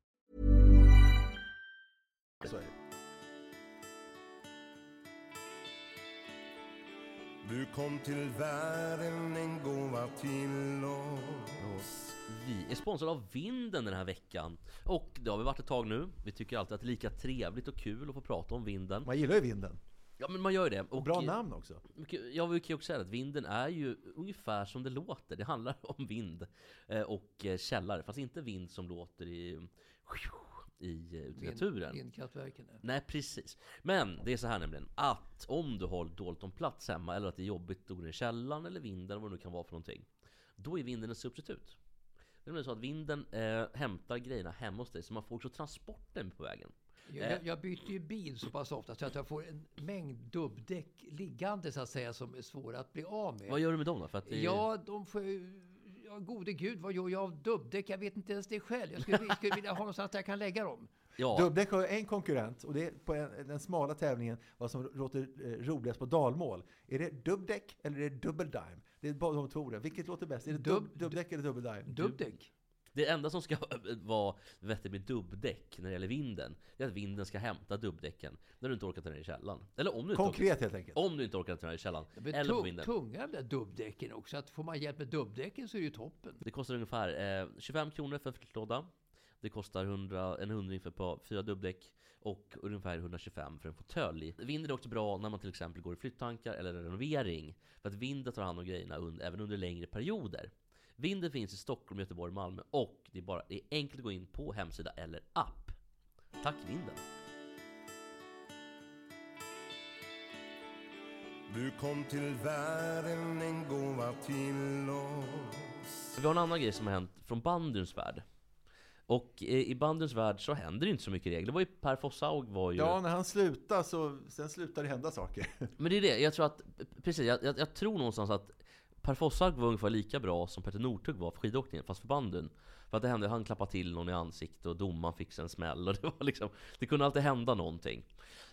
[SPEAKER 7] Du kom till världen en gåva till oss
[SPEAKER 1] Vi är sponsrade av Vinden den här veckan. Och det har vi varit ett tag nu. Vi tycker alltid att det är lika trevligt och kul att få prata om vinden.
[SPEAKER 2] Man gillar ju vinden.
[SPEAKER 1] Ja men man gör ju det. Och
[SPEAKER 2] Bra namn också.
[SPEAKER 1] Jag vill ju också säga att vinden är ju ungefär som det låter. Det handlar om vind eh, och eh, källare. Fast inte vind som låter i, i, eh, ute i naturen.
[SPEAKER 3] Vindkraftverken.
[SPEAKER 1] Nej precis. Men det är så här nämligen att om du har dåligt om plats hemma eller att det är jobbigt att gå ner i källaren eller vinden eller vad det nu kan vara för någonting. Då är vinden ett substitut. Det är så att vinden eh, hämtar grejerna hemma hos dig så man får också transporten på vägen.
[SPEAKER 3] Jag, jag, jag byter ju bil så pass ofta så att jag får en mängd dubbdäck liggande så att säga som är svåra att bli av med.
[SPEAKER 1] Vad gör du med dem då? För att det är...
[SPEAKER 3] Ja, de får ju- Ja, gode gud, vad gör jag av dubbdäck? Jag vet inte ens det själv. Jag skulle, skulle vilja ha någonstans där jag kan lägga dem.
[SPEAKER 1] ja.
[SPEAKER 2] Dubbdäck har en konkurrent och det är på en, den smala tävlingen vad som låter eh, roligast på dalmål. Är det dubbdäck eller är det dubbeldime? Det är bara de två orden. Vilket låter bäst? Är det dubb,
[SPEAKER 3] Dubb-
[SPEAKER 2] dubbdäck eller dubbeldime?
[SPEAKER 3] Dubbdäck?
[SPEAKER 1] Det enda som ska vara vettigt med dubbdäck när det gäller vinden, det är att vinden ska hämta dubbdäcken när du inte orkar ta ner i källaren. Eller om du inte, orkar,
[SPEAKER 2] Konkret helt enkelt.
[SPEAKER 1] om du inte orkar ta ner i källaren.
[SPEAKER 3] Men
[SPEAKER 1] Eller på vinden.
[SPEAKER 3] tunga de där dubbdäcken också. Att får man hjälp med dubbdäcken så är det ju toppen.
[SPEAKER 1] Det kostar ungefär eh, 25 kronor för flyttlåda. Det kostar 100, en hundring för fyra dubbdäck. Och ungefär 125 för en fåtölj. Vinden är också bra när man till exempel går i flyttankar eller renovering. För att vinden tar hand om grejerna un, även under längre perioder. Vinden finns i Stockholm, Göteborg, Malmö och det är, bara, det är enkelt att gå in på hemsida eller app. Tack Vinden!
[SPEAKER 7] Du kom till världen en gåva till oss
[SPEAKER 1] Vi har en annan grej som har hänt från bandyns värld. Och eh, i bandyns värld så händer det inte så mycket regler. Det var ju Per Fosshaug var ju...
[SPEAKER 2] Ja, när han slutade så sen slutade det hända saker.
[SPEAKER 1] Men det är det, jag tror att, precis, jag, jag, jag tror någonstans att Per Fosshaug var ungefär lika bra som Petter Northug var för skidåkningen, fast för bandyn. För att det hände, han klappade till någon i ansiktet och domaren fick en smäll och det var liksom, det kunde alltid hända någonting.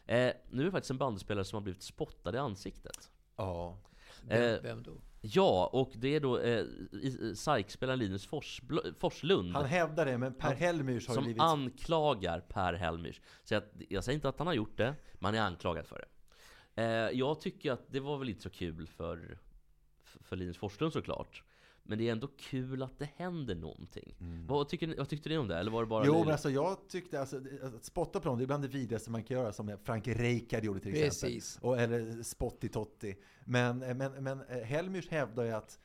[SPEAKER 1] Eh, nu är det faktiskt en bandyspelare som har blivit spottad i ansiktet.
[SPEAKER 2] Ja.
[SPEAKER 3] Vem,
[SPEAKER 1] Eh,
[SPEAKER 3] vem då?
[SPEAKER 1] Ja, och det är då eh, SAIK-spelaren Linus Fors, Forslund.
[SPEAKER 2] Han hävdar det, men Per Helmers har
[SPEAKER 1] som
[SPEAKER 2] blivit...
[SPEAKER 1] anklagar Per Helmers. Så jag, jag säger inte att han har gjort det, men han är anklagad för det. Eh, jag tycker att det var väl inte så kul för, för Linus Forslund såklart. Men det är ändå kul att det händer någonting. Vad, tycker vad tyckte ni om det? Eller var det bara
[SPEAKER 2] Mm. Jo, men alltså jag tyckte alltså, att spotta på dem, det är bland det vidrigaste man kan göra, som Frank Rijkaard gjorde till
[SPEAKER 3] Precis.
[SPEAKER 2] exempel. Och, eller Spotty Totti. Men, men, men Helmers hävdar ju att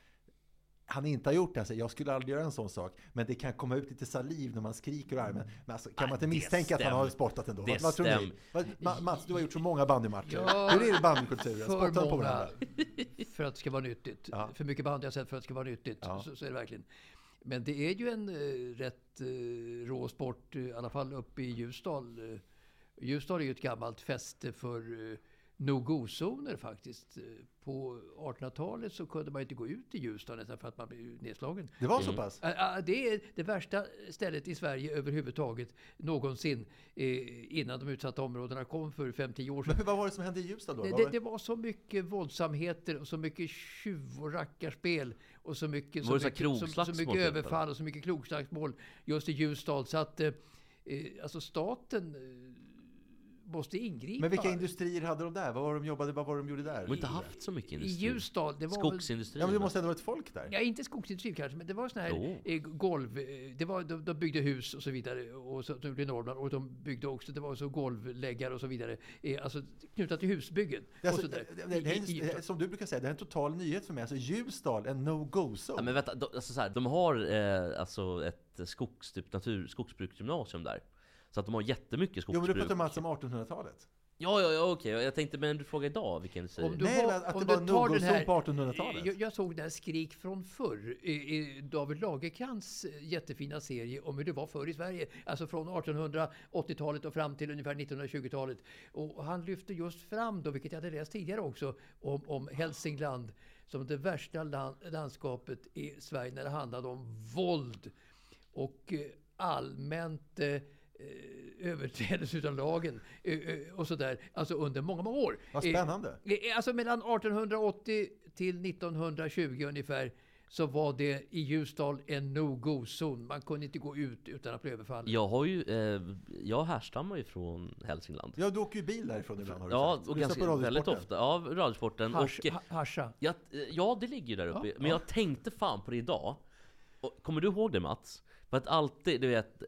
[SPEAKER 2] han inte har gjort det. Alltså, jag skulle aldrig göra en sån sak. Men det kan komma ut lite saliv när man skriker och armen. Men alltså, kan
[SPEAKER 1] Nej,
[SPEAKER 2] man inte misstänka att han har spottat ändå?
[SPEAKER 1] Det
[SPEAKER 2] vad, tror ni? Ma- Mats, du har gjort så många bandymatcher.
[SPEAKER 3] Ja,
[SPEAKER 2] Hur är det bandykulturen?
[SPEAKER 3] För
[SPEAKER 2] Spottar de på
[SPEAKER 3] många,
[SPEAKER 2] varandra?
[SPEAKER 3] för att det ska vara nyttigt.
[SPEAKER 2] Ja.
[SPEAKER 3] För mycket bandy har jag sett för att det ska vara nyttigt.
[SPEAKER 2] Ja.
[SPEAKER 3] Så, så är det verkligen. Men det är ju en eh, rätt eh, rå sport, eh, i alla fall uppe i Ljusdal. Eh, Ljusdal är ju ett gammalt fäste för eh, no-go-zoner faktiskt. På 1800-talet så kunde man inte gå ut i Ljusdal nästan för att man blev nedslagen.
[SPEAKER 2] Det var så pass?
[SPEAKER 3] Ja, ja, Det är det värsta stället i Sverige överhuvudtaget någonsin eh, innan de utsatta områdena kom för 5-10 år sedan.
[SPEAKER 2] Men hur- vad var det som hände i Ljusdal då?
[SPEAKER 3] Det, det,
[SPEAKER 2] var-
[SPEAKER 3] det var så mycket våldsamheter och så mycket tjuv och rackarspel och så mycket, så mycket, så, så mycket överfall och så mycket krogslagsmål just i Ljusdal. Så att eh, alltså staten eh, måste ingripa.
[SPEAKER 2] Men vilka industrier hade de där? Vad var de jobbade, vad var de gjorde där?
[SPEAKER 1] De har inte haft så mycket
[SPEAKER 3] I
[SPEAKER 1] industri.
[SPEAKER 3] Ljusdal, det var
[SPEAKER 1] Skogsindustrin.
[SPEAKER 2] Ja, men det måste ändå varit folk där?
[SPEAKER 3] Ja, inte skogsindustri kanske, men det var sådana här
[SPEAKER 1] Jo.
[SPEAKER 3] eh, golv... eh, Det var, de, de byggde hus och så vidare. Och så, de gjorde i Norrland. Och de byggde också, det var så golvläggare och så vidare. Eh, alltså knutna till husbyggen.
[SPEAKER 2] Alltså, det, det, det, är
[SPEAKER 3] I- i-
[SPEAKER 2] som du brukar säga, det är en total nyhet för mig. Alltså Ljusdal, en no-go-zone.
[SPEAKER 1] Ja, men vänta, de, alltså så här, de har eh, alltså ett skogs, typ natur, skogsbruksgymnasium där. Så att de har jättemycket
[SPEAKER 2] jo,
[SPEAKER 1] skogsbruk.
[SPEAKER 2] men du pratar Mats om 1800-talet.
[SPEAKER 1] Ja, ja, ja okej. Jag tänkte, men du frågar idag vilken industri?
[SPEAKER 3] Om du
[SPEAKER 2] Nej,
[SPEAKER 3] har-
[SPEAKER 2] att
[SPEAKER 3] om
[SPEAKER 2] det
[SPEAKER 3] du
[SPEAKER 2] var en
[SPEAKER 3] tar den
[SPEAKER 2] no-go-zone
[SPEAKER 3] här-
[SPEAKER 2] på 1800-talet.
[SPEAKER 3] Jag, jag såg den här Skrik från förr, i, i David Lagercrantz eh, jättefina serie om hur det var förr i Sverige. Alltså från 1880-talet och fram till ungefär 1920-talet. Och han lyfte just fram, då, vilket jag hade läst tidigare också, om, om Hälsingland som det värsta land, landskapet i Sverige när det handlade om våld och eh, allmänt eh, eh, överträdelse utav lagen eh, eh, och sådär. Alltså under många, många år.
[SPEAKER 2] Vad
[SPEAKER 3] Eh,
[SPEAKER 2] spännande.
[SPEAKER 3] Eh, Alltså mellan 1880 till 1920 ungefär så var det i Ljusdal en no-go-zon. Man kunde inte gå ut utan att bli överfallen.
[SPEAKER 1] Jag har ju, eh, jag härstammar ju från Hälsingland.
[SPEAKER 2] Ja, du åker ju bil därifrån ibland har du
[SPEAKER 1] Ja,
[SPEAKER 2] sagt.
[SPEAKER 1] och ganska,
[SPEAKER 2] på
[SPEAKER 1] väldigt ofta. Ja, radiosporten.
[SPEAKER 3] Hasch,
[SPEAKER 1] och, eh,
[SPEAKER 3] Hascha.
[SPEAKER 1] ja, eh, ja, det ligger ju där uppe.
[SPEAKER 3] Ja,
[SPEAKER 1] Men jag tänkte fan på det idag. Och, kommer du ihåg det Mats? För att alltid, du vet...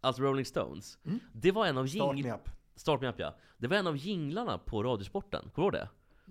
[SPEAKER 1] Alltså Rolling Stones. Det var en av
[SPEAKER 2] Start me up.
[SPEAKER 1] Start me up ja. Det var en av jinglarna på Radiosporten. Kommer du ihåg det?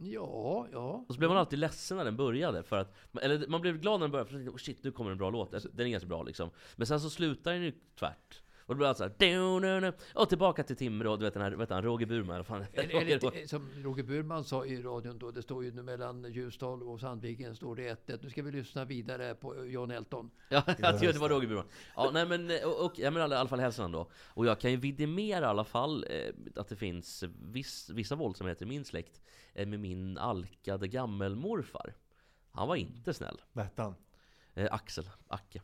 [SPEAKER 3] Ja, ja.
[SPEAKER 1] Och så blev man alltid ledsen när den började för att, eller man blev glad när den började för att oh shit nu kommer en bra låt, den är ganska bra liksom. Men sen så slutar den ju tvärt. Och då blir det alltså såhär, och tillbaka till Timrå, du vet den här, vet han, Roger Burman, fan
[SPEAKER 3] Eller, eller, eh, som Roger Burman sa i radion då, det står ju nu mellan Ljusdal och Sandviken står det 1-1. Nu ska vi lyssna vidare på John Elton.
[SPEAKER 1] Ja, jag tror det var Roger Burman. Ja, nej men, och, och, jag menar i alla fall Hälsingland då. Och jag kan ju vidimera i alla fall eh, att det finns viss, vissa våldsamheter i min släkt eh, med min alkade gammelmorfar. Han var inte snäll.
[SPEAKER 2] Vad hette han?
[SPEAKER 1] Eh, Axel, Acke.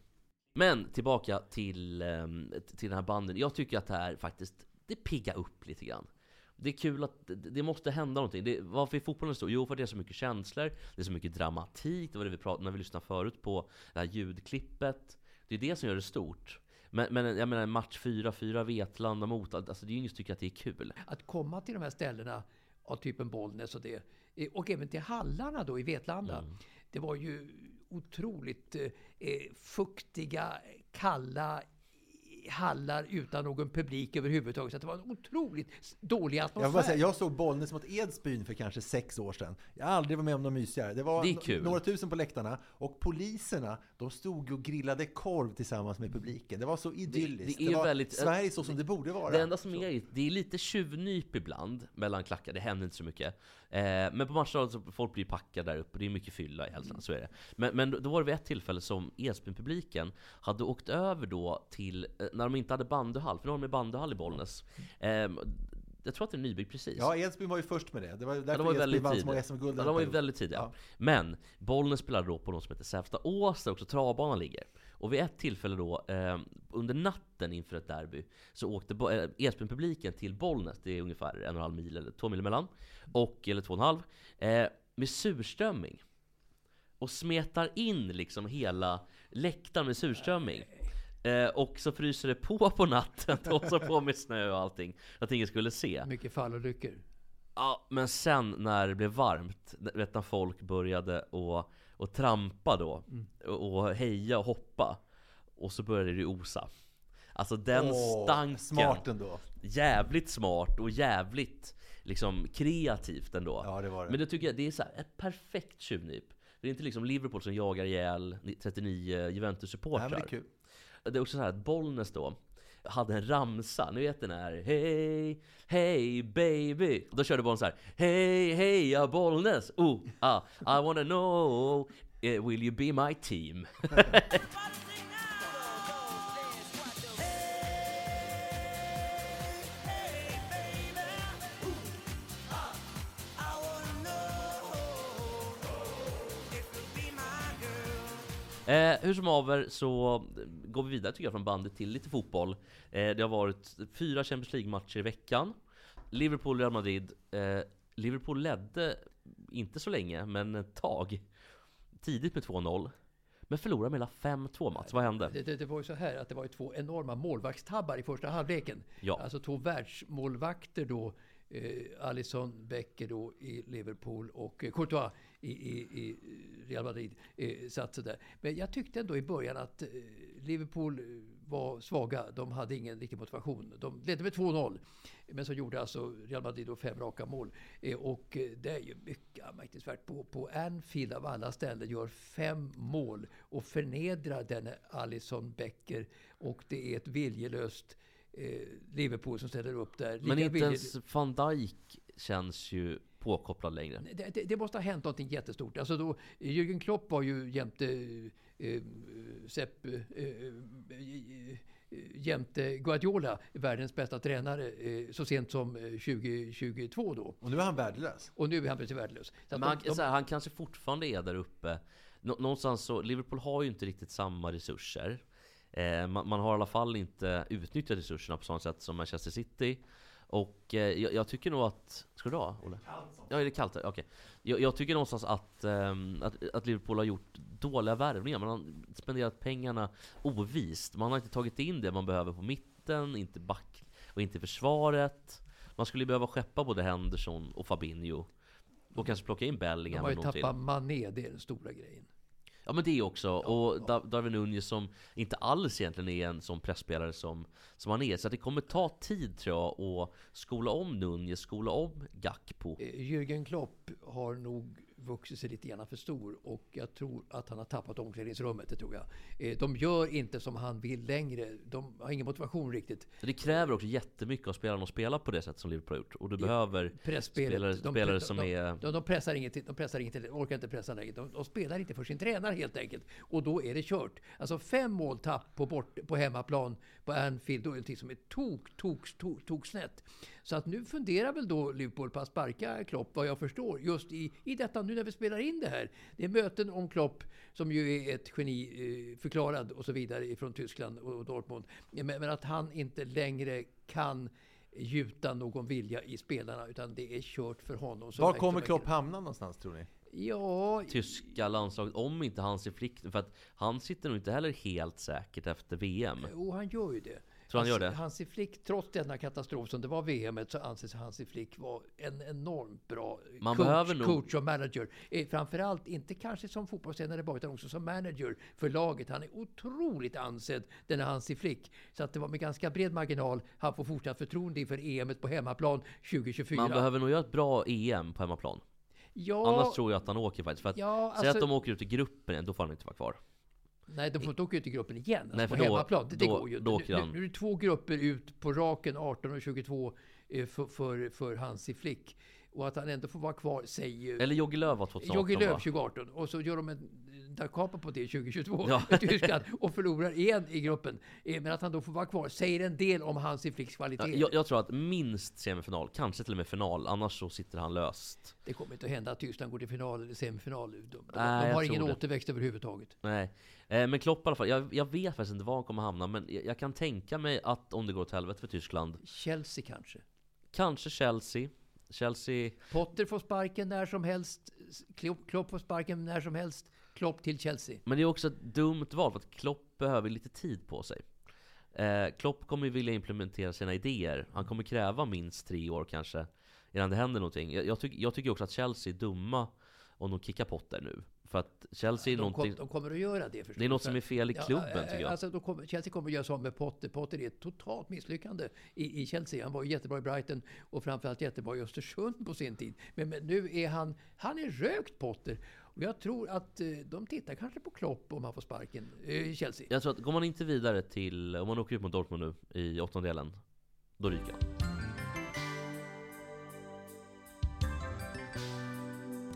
[SPEAKER 1] Men tillbaka till, ehm, till den här banden. Jag tycker att det här faktiskt, det piggar upp lite grann. Det är kul att det, måste hända någonting. Det, varför är fotbollen stor? Jo, för det är så mycket känslor, det är så mycket dramatik. Det var det vi pratade när vi lyssnade förut på det här ljudklippet. Det är det som gör det stort. Men, men jag menar match 4-4, Vetlanda mot, alltså det är ju ingen som tycker att det är kul.
[SPEAKER 3] Att komma till de här ställena av typen Bollnäs och det. Och även till hallarna då i Vetlanda. Det var ju otroligt eh, eh, fuktiga, kalla, hallar utan någon publik överhuvudtaget. Så det var en otroligt dålig
[SPEAKER 2] Jag,
[SPEAKER 3] atmosfär.
[SPEAKER 2] bara säga, jag såg Bollnäs mot Edsbyn för kanske sex år sedan. Jag har aldrig varit med om något mysigare. Det var
[SPEAKER 1] Det
[SPEAKER 2] några tusen på läktarna och poliserna, de stod och grillade korv tillsammans med publiken. Det var så idylliskt.
[SPEAKER 1] det är
[SPEAKER 2] var
[SPEAKER 1] väldigt-
[SPEAKER 2] Sverige så som det borde vara.
[SPEAKER 1] Det enda som är, det är lite tjuvnyp ibland mellan klackar, det händer inte så mycket. Eh, men på matcher så folk blir packade där uppe, det är mycket fylla i Hälsingland, så är det. Men, men då var det vid ett tillfälle som Edsbyn-publiken hade åkt över då till, eh, när de inte hade bandyhall, för nu har de bandyhall i Bollnäs. Eh, jag tror att det är nybyggt precis.
[SPEAKER 2] Ja, Edsbyn var ju först med det. Det var
[SPEAKER 1] Ja,
[SPEAKER 2] därför
[SPEAKER 1] de var
[SPEAKER 2] Edsbyn vann så många SM-guld
[SPEAKER 1] Ja, de var ju väldigt tidiga. Men Bollnäs spelade då på något som heter Säfstaås, där också travbanan ligger. Och vid ett tillfälle då, eh, under natten inför ett derby, så åkte eh, Edsbyn-publiken till Bollnäs, det är ungefär en och en halv mil eller två mil emellan, och, eller två och en halv, eh, med surströmming. Och smetar in liksom hela läktaren med surströmming. Eh, och så fryser det på på natten, och så på med snö och allting, att ingen skulle se.
[SPEAKER 3] Mycket fallolyckor.
[SPEAKER 1] Ja, men sen när det blev varmt, vet när folk började och, och trampa då, och, och heja och hoppa, och så började det osa. Alltså den
[SPEAKER 2] Åh,
[SPEAKER 1] stanken,
[SPEAKER 2] Smart ändå.
[SPEAKER 1] jävligt smart och jävligt liksom kreativt ändå.
[SPEAKER 2] Ja, det var det.
[SPEAKER 1] Men det tycker jag, det är så här, ett perfekt tjuvnyp. Det är inte liksom Liverpool som jagar ihjäl 39
[SPEAKER 2] Nej, men
[SPEAKER 1] Juventus-supportrar.
[SPEAKER 2] det är kul.
[SPEAKER 1] Det är också så här att Bollnäs då hade en ramsa, ni vet den här Hej, hej baby Då körde Bollnäs så här Hej, heja Bollnäs! Oh, ah, I wanna know eh, Will you be my team? Eh, hur som haver så går vi vidare tycker jag från bandet till lite fotboll. Eh, det har varit fyra Champions League-matcher i veckan. Liverpool, Real Madrid. Eh, Liverpool ledde, inte så länge, men ett tag. Tidigt med 2-0. Men förlorade med hela 5-2 Mats, vad hände?
[SPEAKER 3] Det, det, det var ju så här att det var ju två enorma målvaktstabbar i första halvleken.
[SPEAKER 1] Ja.
[SPEAKER 3] Alltså två världsmålvakter då. Eh, Alisson Becker då i Liverpool och eh, Courtois i, i, i Real Madrid eh, satt sig där. Men jag tyckte ändå i början att eh, Liverpool eh, var svaga. De hade ingen riktig motivation. De ledde med 2-0. Men så gjorde alltså Real Madrid då fem raka mål. Och det är ju mycket anmärkningsvärt. På, på Anfield av alla ställen gör fem mål och förnedrar denne Alisson Becker. Och det är ett viljelöst Liverpool som ställer upp där.
[SPEAKER 1] Men
[SPEAKER 3] Lika
[SPEAKER 1] inte
[SPEAKER 3] vilje-
[SPEAKER 1] ens van Dijk känns ju påkopplad längre.
[SPEAKER 3] det, det, det måste ha hänt någonting jättestort. Alltså då, Jürgen Klopp var ju jämte eh, Sepp, eh, eh, jämte Guardiola världens bästa tränare eh, så sent som eh, 2022 då.
[SPEAKER 2] Och nu är han värdelös.
[SPEAKER 3] Och nu är han plötsligt värdelös.
[SPEAKER 1] Men han,
[SPEAKER 3] de- de-
[SPEAKER 1] så här, han kanske fortfarande är där uppe. Nå, någonstans så, Liverpool har ju inte riktigt samma resurser. Eh, man, man har i alla fall inte utnyttjat resurserna på samma sätt som Manchester City. Och eh, jag, jag tycker nog att... Ska du ha, Olle? Ja, är det kallt? Okej. Jag, jag tycker någonstans att, ehm, att, att Liverpool har gjort dåliga värvningar. Man har spenderat pengarna ovist. Man har inte tagit in det man behöver på mitten, inte back och inte försvaret. Man skulle behöva skeppa både Henderson och Fabinho. Och kanske plocka in
[SPEAKER 3] de
[SPEAKER 1] Bellingham
[SPEAKER 3] har ju tappat Mané, det är den stora grejen.
[SPEAKER 1] Ja men det också. och Da- Darwin Nunez som inte alls egentligen är en sån pressspelare som, som han är. Så det kommer ta tid tror jag att skola om Nunez, skola om Gakpo.
[SPEAKER 3] Eh, Jürgen Klopp har nog vuxit sig lite grann för stor och jag tror att han har tappat omklädningsrummet, det tror jag. Eh, De gör inte som han vill längre. De har ingen motivation riktigt.
[SPEAKER 1] Så det kräver också jättemycket av spelarna att spela på det sätt som Liverpool har gjort. Och du behöver spelare,
[SPEAKER 3] De-
[SPEAKER 1] spelare
[SPEAKER 3] de,
[SPEAKER 1] som
[SPEAKER 3] de,
[SPEAKER 1] är...
[SPEAKER 3] De, de pressar inget, de pressar inget, orkar inte pressa längre. De, de spelar inte för sin tränare helt enkelt. Och då är det kört. Alltså fem måltapp på, bort, på hemmaplan på Anfield, då är det någonting som är tok, tok, tok, tok snett. Så att nu funderar väl då Liverpool på att sparka Klopp, vad jag förstår, just i, i detta nu när vi spelar in det här. Det är möten om Klopp, som ju är ett geni, eh, förklarad och så vidare från Tyskland och, Dortmund. Men, men att han inte längre kan gjuta någon vilja i spelarna, utan det är kört för honom.
[SPEAKER 2] Var kommer Klopp hamna någonstans tror ni?
[SPEAKER 3] Ja,
[SPEAKER 1] Tyska landslaget, om inte han ser flick... För att han sitter nog inte heller helt säkert efter VM.
[SPEAKER 3] Jo, han gör ju det.
[SPEAKER 1] Tror han gör det?
[SPEAKER 3] Hansi Flick, trots denna katastrof som det var VM, så anses Hansi Flick vara en enormt bra
[SPEAKER 1] Man
[SPEAKER 3] coach,
[SPEAKER 1] behöver nog-
[SPEAKER 3] coach och manager. Eh, framförallt inte kanske som fotbollstränare bara, utan också som manager för laget. Han är otroligt ansedd, denna Hansi Flick. Så att det var med ganska bred marginal han får fortsatt förtroende inför EM på hemmaplan 2024.
[SPEAKER 1] Man behöver nog göra ett bra EM på hemmaplan.
[SPEAKER 3] ja,
[SPEAKER 1] Annars tror jag att han åker faktiskt. För att,
[SPEAKER 3] Ja,
[SPEAKER 1] säg att
[SPEAKER 3] alltså-
[SPEAKER 1] de åker ut i gruppen igen, då får han inte vara kvar.
[SPEAKER 3] Nej, de får inte åka ut i gruppen igen. Alltså
[SPEAKER 1] Nej,
[SPEAKER 3] på
[SPEAKER 1] för då-
[SPEAKER 3] hemmaplan. Det, det
[SPEAKER 1] då-
[SPEAKER 3] går ju
[SPEAKER 1] då
[SPEAKER 3] Nu,
[SPEAKER 1] han.
[SPEAKER 3] nu är det två grupper ut på raken, 18 och 22, eh, för, för, för Hansi Flick. Och att han ändå får vara kvar säger.
[SPEAKER 1] Eller Jogge Löw var 2018
[SPEAKER 3] Jogge Löw
[SPEAKER 1] va?
[SPEAKER 3] 2018. Och så gör de en da capo på det 2022
[SPEAKER 1] Ja.
[SPEAKER 3] i Tyskland och förlorar igen i gruppen. Eh, Men att han då får vara kvar säger en del om Hansi Flicks kvalitet.
[SPEAKER 1] Ja, jag, jag tror att minst semifinal, kanske till och med final, annars så sitter han löst.
[SPEAKER 3] Det kommer inte att hända att Tyskland går till final eller semifinal. De, de,
[SPEAKER 1] Nej,
[SPEAKER 3] de har ingen
[SPEAKER 1] det.
[SPEAKER 3] återväxt överhuvudtaget.
[SPEAKER 1] Nej. Eh, men Klopp i alla fall, jag, jag vet faktiskt inte var han kommer hamna, men jag, jag kan tänka mig att om det går åt helvete för Tyskland,
[SPEAKER 3] Chelsea kanske.
[SPEAKER 1] kanske Chelsea. Chelsea,
[SPEAKER 3] Potter får sparken när som helst. Klopp, får sparken när som helst. Klopp till Chelsea.
[SPEAKER 1] men det är också ett dumt val för att Klopp behöver lite tid på sig. Eh, Klopp kommer ju vilja implementera sina idéer. Han kommer kräva minst tre år kanske innan det händer någonting. Jag, jag, tyck, jag tycker också att Chelsea är dumma om de kickar Potter nu. För att Chelsea är
[SPEAKER 3] De,
[SPEAKER 1] någonting...
[SPEAKER 3] de kommer att göra det förstås.
[SPEAKER 1] Det är något som är fel i klubben,
[SPEAKER 3] Ja,
[SPEAKER 1] tycker jag.
[SPEAKER 3] Alltså, de kommer, Chelsea kommer att göra så med Potter. Potter är ett totalt misslyckande i, i Chelsea. Han var jättebra i Brighton och framförallt jättebra i Östersund på sin tid. Men, men nu är han, han är rökt Potter. Och jag tror att eh, de tittar kanske på Klopp om han får sparken eh, i Chelsea.
[SPEAKER 1] Jag tror att går man inte vidare till, om man åker ut mot Dortmund nu i åttondelen, då ryker han.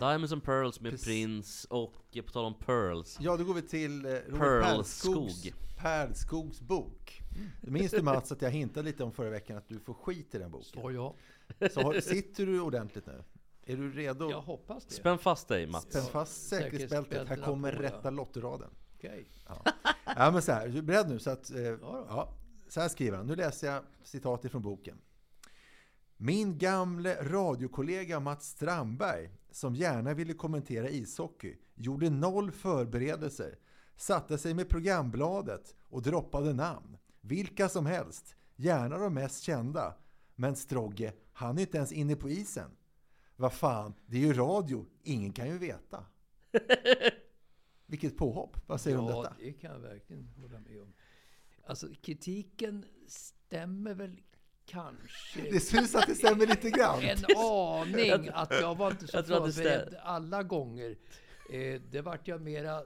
[SPEAKER 1] Diamonds and Pearls med
[SPEAKER 2] Precis.
[SPEAKER 1] Prince och eh, på tal om Pearls.
[SPEAKER 2] Ja, då går vi till eh, Robert
[SPEAKER 1] Pärlskog.
[SPEAKER 2] Pärlskogs, Pärlskogs bok. Minns du Mats att jag hintade lite om förra veckan att du får skit i den boken?
[SPEAKER 3] Svar ja.
[SPEAKER 2] Så har, sitter du ordentligt nu? Är du redo?
[SPEAKER 3] Jag hoppas det.
[SPEAKER 1] Spänn fast dig Mats.
[SPEAKER 2] Spänn fast säkerhetsbältet. Här kommer
[SPEAKER 3] ja.
[SPEAKER 2] rätta lotteraden.
[SPEAKER 3] Okej.
[SPEAKER 2] Ja, men så här, du är beredd nu? Så, att, eh, ja, så här skriver han. Nu läser jag citat ifrån boken. Min gamle radiokollega Mats Strandberg, som gärna ville kommentera ishockey, gjorde noll förberedelser, satte sig med programbladet och droppade namn. Vilka som helst, gärna de mest kända. Men Strogge, han är inte ens inne på isen. Vad fan, det är ju radio, ingen kan ju veta. Vilket påhopp, vad säger du om
[SPEAKER 3] Ja,
[SPEAKER 2] detta?
[SPEAKER 3] det kan jag verkligen hålla med om. Alltså kritiken stämmer väl kanske.
[SPEAKER 2] Det syns att det stämmer lite grann.
[SPEAKER 3] En aning att jag var inte så förberedd alla gånger. Eh, det vart jag mera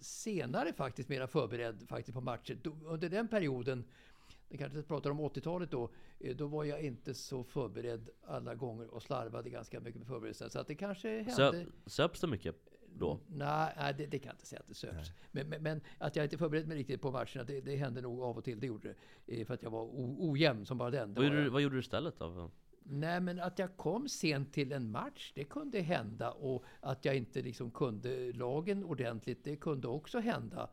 [SPEAKER 3] senare faktiskt mera förberedd faktiskt på matcher. Då, under den perioden, vi kanske pratar om 80-talet då, eh, då var jag inte så förberedd alla gånger och slarvade ganska mycket med förberedelser. Så att det kanske hände.
[SPEAKER 1] Sö, söps det mycket då?
[SPEAKER 3] Nej, det, det kan jag inte säga att det söps. Men, men, men att jag inte förberett mig riktigt på matcherna, det, det hände nog av och till. Det gjorde det. Eh, För att jag var o, ojämn som bara den.
[SPEAKER 1] Vad gjorde, du, vad gjorde du istället då?
[SPEAKER 3] Nej, men att jag kom sent till en match, det kunde hända. Och att jag inte liksom kunde lagen ordentligt, det kunde också hända.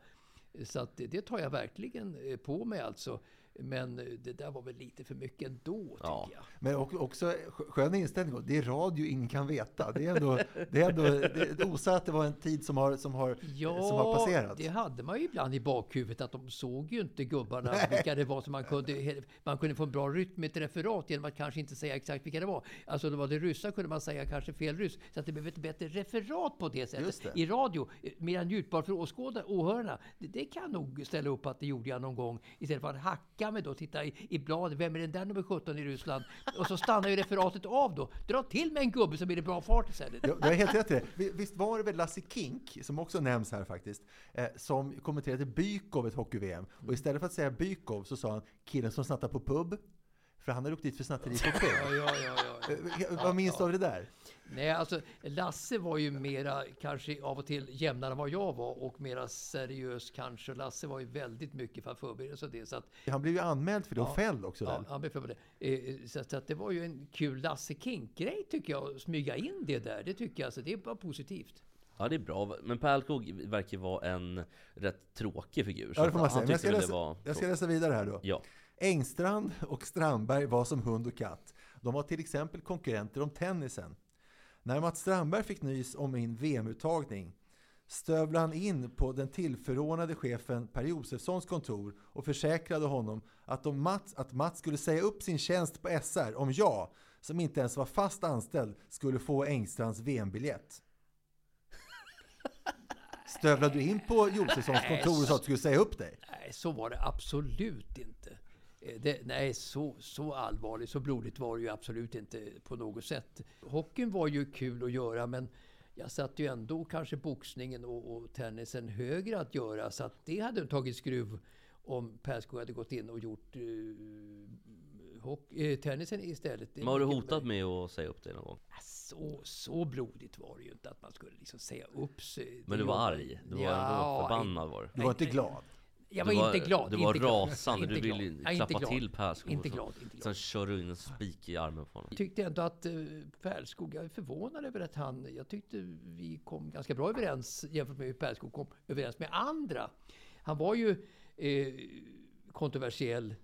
[SPEAKER 3] Så det, det tar jag verkligen eh, på mig alltså. Men eh, det där var väl lite för mycket ändå, tycker
[SPEAKER 1] Ja.
[SPEAKER 3] jag.
[SPEAKER 2] Men också skö- skön inställning. Det är radio, ingen kan veta. Det är ändå, det är ändå det osar att det var en tid som har, som har,
[SPEAKER 3] Ja,
[SPEAKER 2] som har passerat.
[SPEAKER 3] det hade man ju ibland i bakhuvudet att de såg ju inte gubbarna vilka det var. Så man kunde, man kunde få en bra rytm med ett referat genom att kanske inte säga exakt vilka det var. Alltså det var det ryssa kunde man säga kanske fel ryss. Så att det blev ett bättre referat på det
[SPEAKER 2] Just
[SPEAKER 3] sättet.
[SPEAKER 2] det.
[SPEAKER 3] I radio, mer njutbart för åskådare, åhörarna. Det, det kan nog ställa upp att det gjorde jag någon gång. Istället för att hacka mig då, titta i, i bladet. Vem är den där nummer 17 i Ryssland? Och så stannar ju referatet av då. Dra till med en gubbe så blir det bra fart istället.
[SPEAKER 2] Du du har helt rätt i det. Visst var det väl Lasse Kink, som också nämns här faktiskt, eh, som kommenterade Bykov ett hockey-VM. Och istället för att säga Bykov så sa han killen som snattar på pub. För han hade åkt dit för snatteri på.
[SPEAKER 3] Ja, ja, ja, ja.
[SPEAKER 2] Eh, Vad minns du av det där?
[SPEAKER 3] Nej, alltså Lasse var ju mera kanske av och till jämnare än vad jag var och mera seriös kanske. Lasse var ju väldigt mycket för att förbereda sig för det. Så att,
[SPEAKER 2] Han blev ju anmäld för det och
[SPEAKER 3] Ja.
[SPEAKER 2] fälld också
[SPEAKER 3] ja,
[SPEAKER 2] väl?
[SPEAKER 3] han blev förberedd. Eh, Så, att- så att det var ju en kul Lasse Kink-grej tycker jag, att smyga in det där. Det tycker jag, så det var positivt.
[SPEAKER 1] Ja det är bra, men Pärlskog verkar vara en rätt tråkig figur.
[SPEAKER 2] Ja, det får man säga. Jag ska,
[SPEAKER 1] det
[SPEAKER 2] läsa,
[SPEAKER 1] var
[SPEAKER 2] jag ska läsa vidare här då.
[SPEAKER 1] Ja.
[SPEAKER 2] Engstrand och Strandberg var som hund och katt. De var till exempel konkurrenter om tennisen. När Mats Strandberg fick nys om min VM-uttagning stövlade han in på den tillförordnade chefen Per Josefssons kontor och försäkrade honom att, om Mats, att Mats skulle säga upp sin tjänst på SR om jag, som inte ens var fast anställd, skulle få Engstrands VM-biljett. Stövlade du in på Josefssons kontor och sa att du skulle säga upp dig?
[SPEAKER 3] Nej, så var det absolut inte. Eh, Det, nej, så, så allvarligt, så blodigt var det ju absolut inte på något sätt. Hockeyn var ju kul att göra, men jag satte ju ändå kanske boxningen och, och tennisen högre att göra. Så att det hade tagit skruv om Perskog hade gått in och gjort uh, hockey, eh, tennisen istället.
[SPEAKER 1] Men har du hotat med att säga upp dig någon gång?
[SPEAKER 3] Så, så blodigt var det ju inte att man skulle liksom säga upp sig.
[SPEAKER 1] Men du var arg? Du var
[SPEAKER 3] Ja,
[SPEAKER 1] ändå förbannad var du?
[SPEAKER 2] Du var inte glad?
[SPEAKER 3] Jag
[SPEAKER 1] Du
[SPEAKER 3] var, inte glad.
[SPEAKER 1] Du var
[SPEAKER 3] inte
[SPEAKER 1] rasande,
[SPEAKER 3] inte
[SPEAKER 1] du ville
[SPEAKER 3] inte
[SPEAKER 1] klappa
[SPEAKER 3] glad.
[SPEAKER 1] till Perskog.
[SPEAKER 3] Inte glad, inte glad.
[SPEAKER 1] Sen kör du in en spik i armen på honom.
[SPEAKER 3] Jag tyckte ändå att eh, Pärlskog, jag är förvånad över att han, jag tyckte vi kom ganska bra överens jämfört med hur Pärlskog kom överens med andra. Han var ju eh, kontroversiell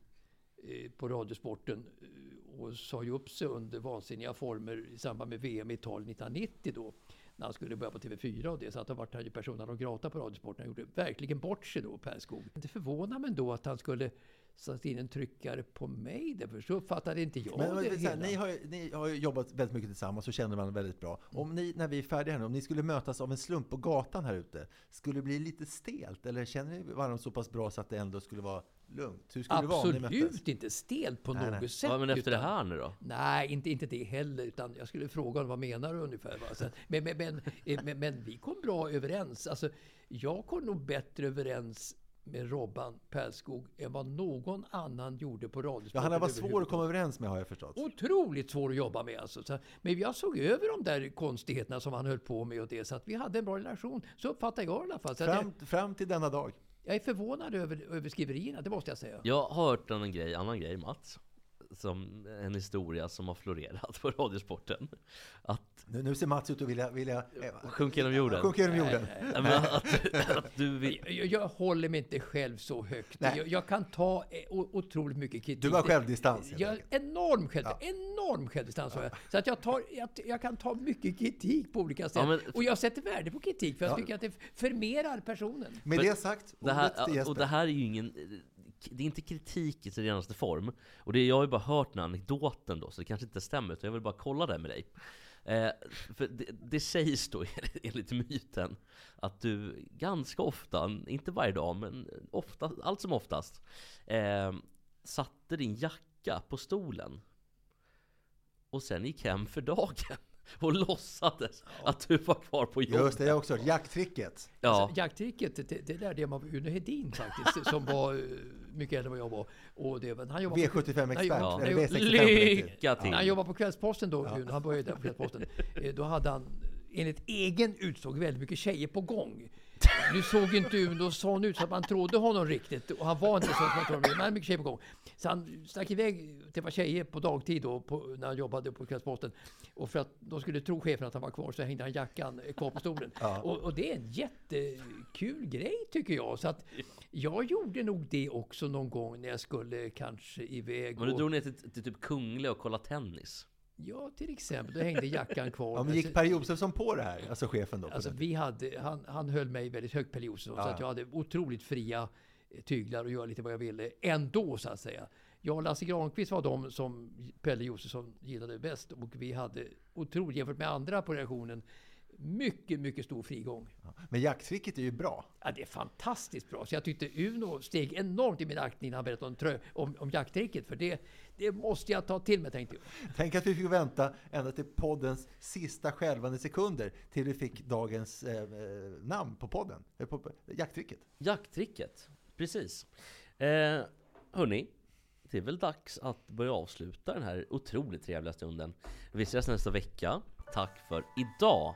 [SPEAKER 3] eh, på Radiosporten eh, och sa ju upp sig under vansinniga former i samband med VM i Italien 1990 då. När han skulle börja på TV4 och det. Så att han vart han ju persona non grata på Radiosporten. Han gjorde verkligen bort sig då, Pärlskog. Det förvånar mig då att han skulle satt in en tryckare på mig. Därför så uppfattade inte jag
[SPEAKER 2] Men,
[SPEAKER 3] det
[SPEAKER 2] men, här,
[SPEAKER 3] hela.
[SPEAKER 2] ni, har, ni har jobbat väldigt mycket tillsammans och känner varandra väldigt bra.
[SPEAKER 3] Mm.
[SPEAKER 2] Om ni, när vi är färdiga här nu, om ni skulle mötas av en slump på gatan här ute, skulle det bli lite stelt? Eller känner ni varandra så pass bra så att det ändå skulle vara lugnt? Hur skulle det vara om ni möttes?
[SPEAKER 3] Absolut inte stelt på
[SPEAKER 2] Nej,
[SPEAKER 3] något
[SPEAKER 2] nej.
[SPEAKER 3] sätt.
[SPEAKER 1] Ja, men efter det
[SPEAKER 3] utan-
[SPEAKER 1] här nu då?
[SPEAKER 3] Nej, inte, inte det heller. Utan jag skulle fråga honom vad menar du ungefär. Att- men, men, men, eh, men, men vi kom bra överens. Alltså, jag kom nog bättre överens med Robban Pärlskog än vad någon annan gjorde på
[SPEAKER 2] Ja,
[SPEAKER 3] Radiosporten.
[SPEAKER 2] han har varit svår att komma överens med har jag förstått.
[SPEAKER 3] Otroligt svår att jobba med alltså. Så, men jag såg över de där konstigheterna som han höll på med och det. Så att vi hade en bra relation. Så uppfattar jag i alla fall.
[SPEAKER 2] Fram,
[SPEAKER 3] jag,
[SPEAKER 2] fram till denna dag
[SPEAKER 3] jag är förvånad över, över skriverierna, det måste jag säga.
[SPEAKER 1] Jag har hört en grej, annan grej Mats. Som en historia som har florerat på Radiosporten. Att
[SPEAKER 2] Nu, nu ser Mats ut att vilja... vilja eh,
[SPEAKER 1] sjunka genom jorden.
[SPEAKER 2] Sjunka genom jorden.
[SPEAKER 1] Nej, men att, att du vill,
[SPEAKER 3] Jag, jag håller mig inte själv så högt.
[SPEAKER 2] Nej.
[SPEAKER 3] Jag, jag kan ta eh, otroligt mycket kritik.
[SPEAKER 2] Du har självdistans,
[SPEAKER 3] Jag, enorm, själv, enorm självdistans har jag. Så att jag, tar, jag, jag kan ta mycket kritik på olika sätt.
[SPEAKER 1] Ja, men-
[SPEAKER 3] och jag sätter värde på kritik för jag
[SPEAKER 2] Ja.
[SPEAKER 3] tycker att det förmerar personen.
[SPEAKER 2] Med
[SPEAKER 1] Men
[SPEAKER 2] det sagt,
[SPEAKER 1] det här,
[SPEAKER 2] ordet till Jesper.
[SPEAKER 1] och det här är ju ingen det är inte kritik i sin renaste form. Och det, jag har ju bara hört den anekdoten då, så det kanske inte stämmer. Så jag vill bara kolla det med dig. Eh, för det, det sägs då enligt myten att du ganska ofta, inte varje dag, men ofta, allt som oftast, eh, satte din jacka på stolen. Och sen gick hem för dagen. Och låtsades att du var kvar på jobbet.
[SPEAKER 2] Just det, jag har också hört. Jakttricket.
[SPEAKER 1] Ja.
[SPEAKER 3] Alltså, jakttricket, det, det lärde jag mig av Uno Hedin faktiskt, som var eh, mycket äldre än vad jag var. Och det, var- han jobbade på-
[SPEAKER 2] V75-expert,
[SPEAKER 3] han jobbade-
[SPEAKER 2] eller
[SPEAKER 3] han
[SPEAKER 2] V65
[SPEAKER 3] jobbade-
[SPEAKER 1] Lycka till!
[SPEAKER 3] När han jobbade på Kvällsposten då, Uno, han började på Kvällsposten, eh, då hade han enligt egen utsåg väldigt mycket tjejer på gång. Nu såg inte Uno sån ut så att man trodde honom riktigt. Och han var inte så som man trodde. Men han hade mycket tjejer på gång. Så han stack iväg till var tjejer på dagtid då, på, när han jobbade på Kvällsposten. Och för att de skulle tro chefen att han var kvar så hängde han jackan kvar på stolen. Och, och det är en jättekul grej tycker jag. Så att jag gjorde nog det också någon gång när jag skulle kanske iväg.
[SPEAKER 1] Men du
[SPEAKER 3] och-
[SPEAKER 1] drog ner till, till typ Kungliga och kollade tennis?
[SPEAKER 3] Ja, till exempel. Då hängde jackan kvar.
[SPEAKER 2] Ja, men gick Per Josefsson på det här? Alltså chefen då?
[SPEAKER 3] Alltså, vi hade, han, han höll mig väldigt högt, Per Josefsson, så
[SPEAKER 2] Ja.
[SPEAKER 3] att jag hade otroligt fria tyglar och göra lite vad jag ville ändå, så att säga. Jag och Lasse Granqvist var de som Pelle Josefsson gillade bäst och vi hade otroligt, jämfört med andra på reaktionen, mycket, mycket stor frigång.
[SPEAKER 2] Men jakttricket är ju bra.
[SPEAKER 3] Ja, det är fantastiskt bra. Så jag tyckte Uno steg enormt i min aktning när han berättade om, trö, om, om jakttricket. För det, det måste jag ta till mig, tänkte jag.
[SPEAKER 2] Tänk att vi fick vänta ända till poddens sista skälvande sekunder till vi fick dagens eh, eh, namn på podden. Eh, På, på, jakttricket.
[SPEAKER 1] Jakttricket, precis. Eh, hörni, det är väl dags att börja avsluta den här otroligt trevliga stunden. Vi ses nästa vecka. Tack för idag!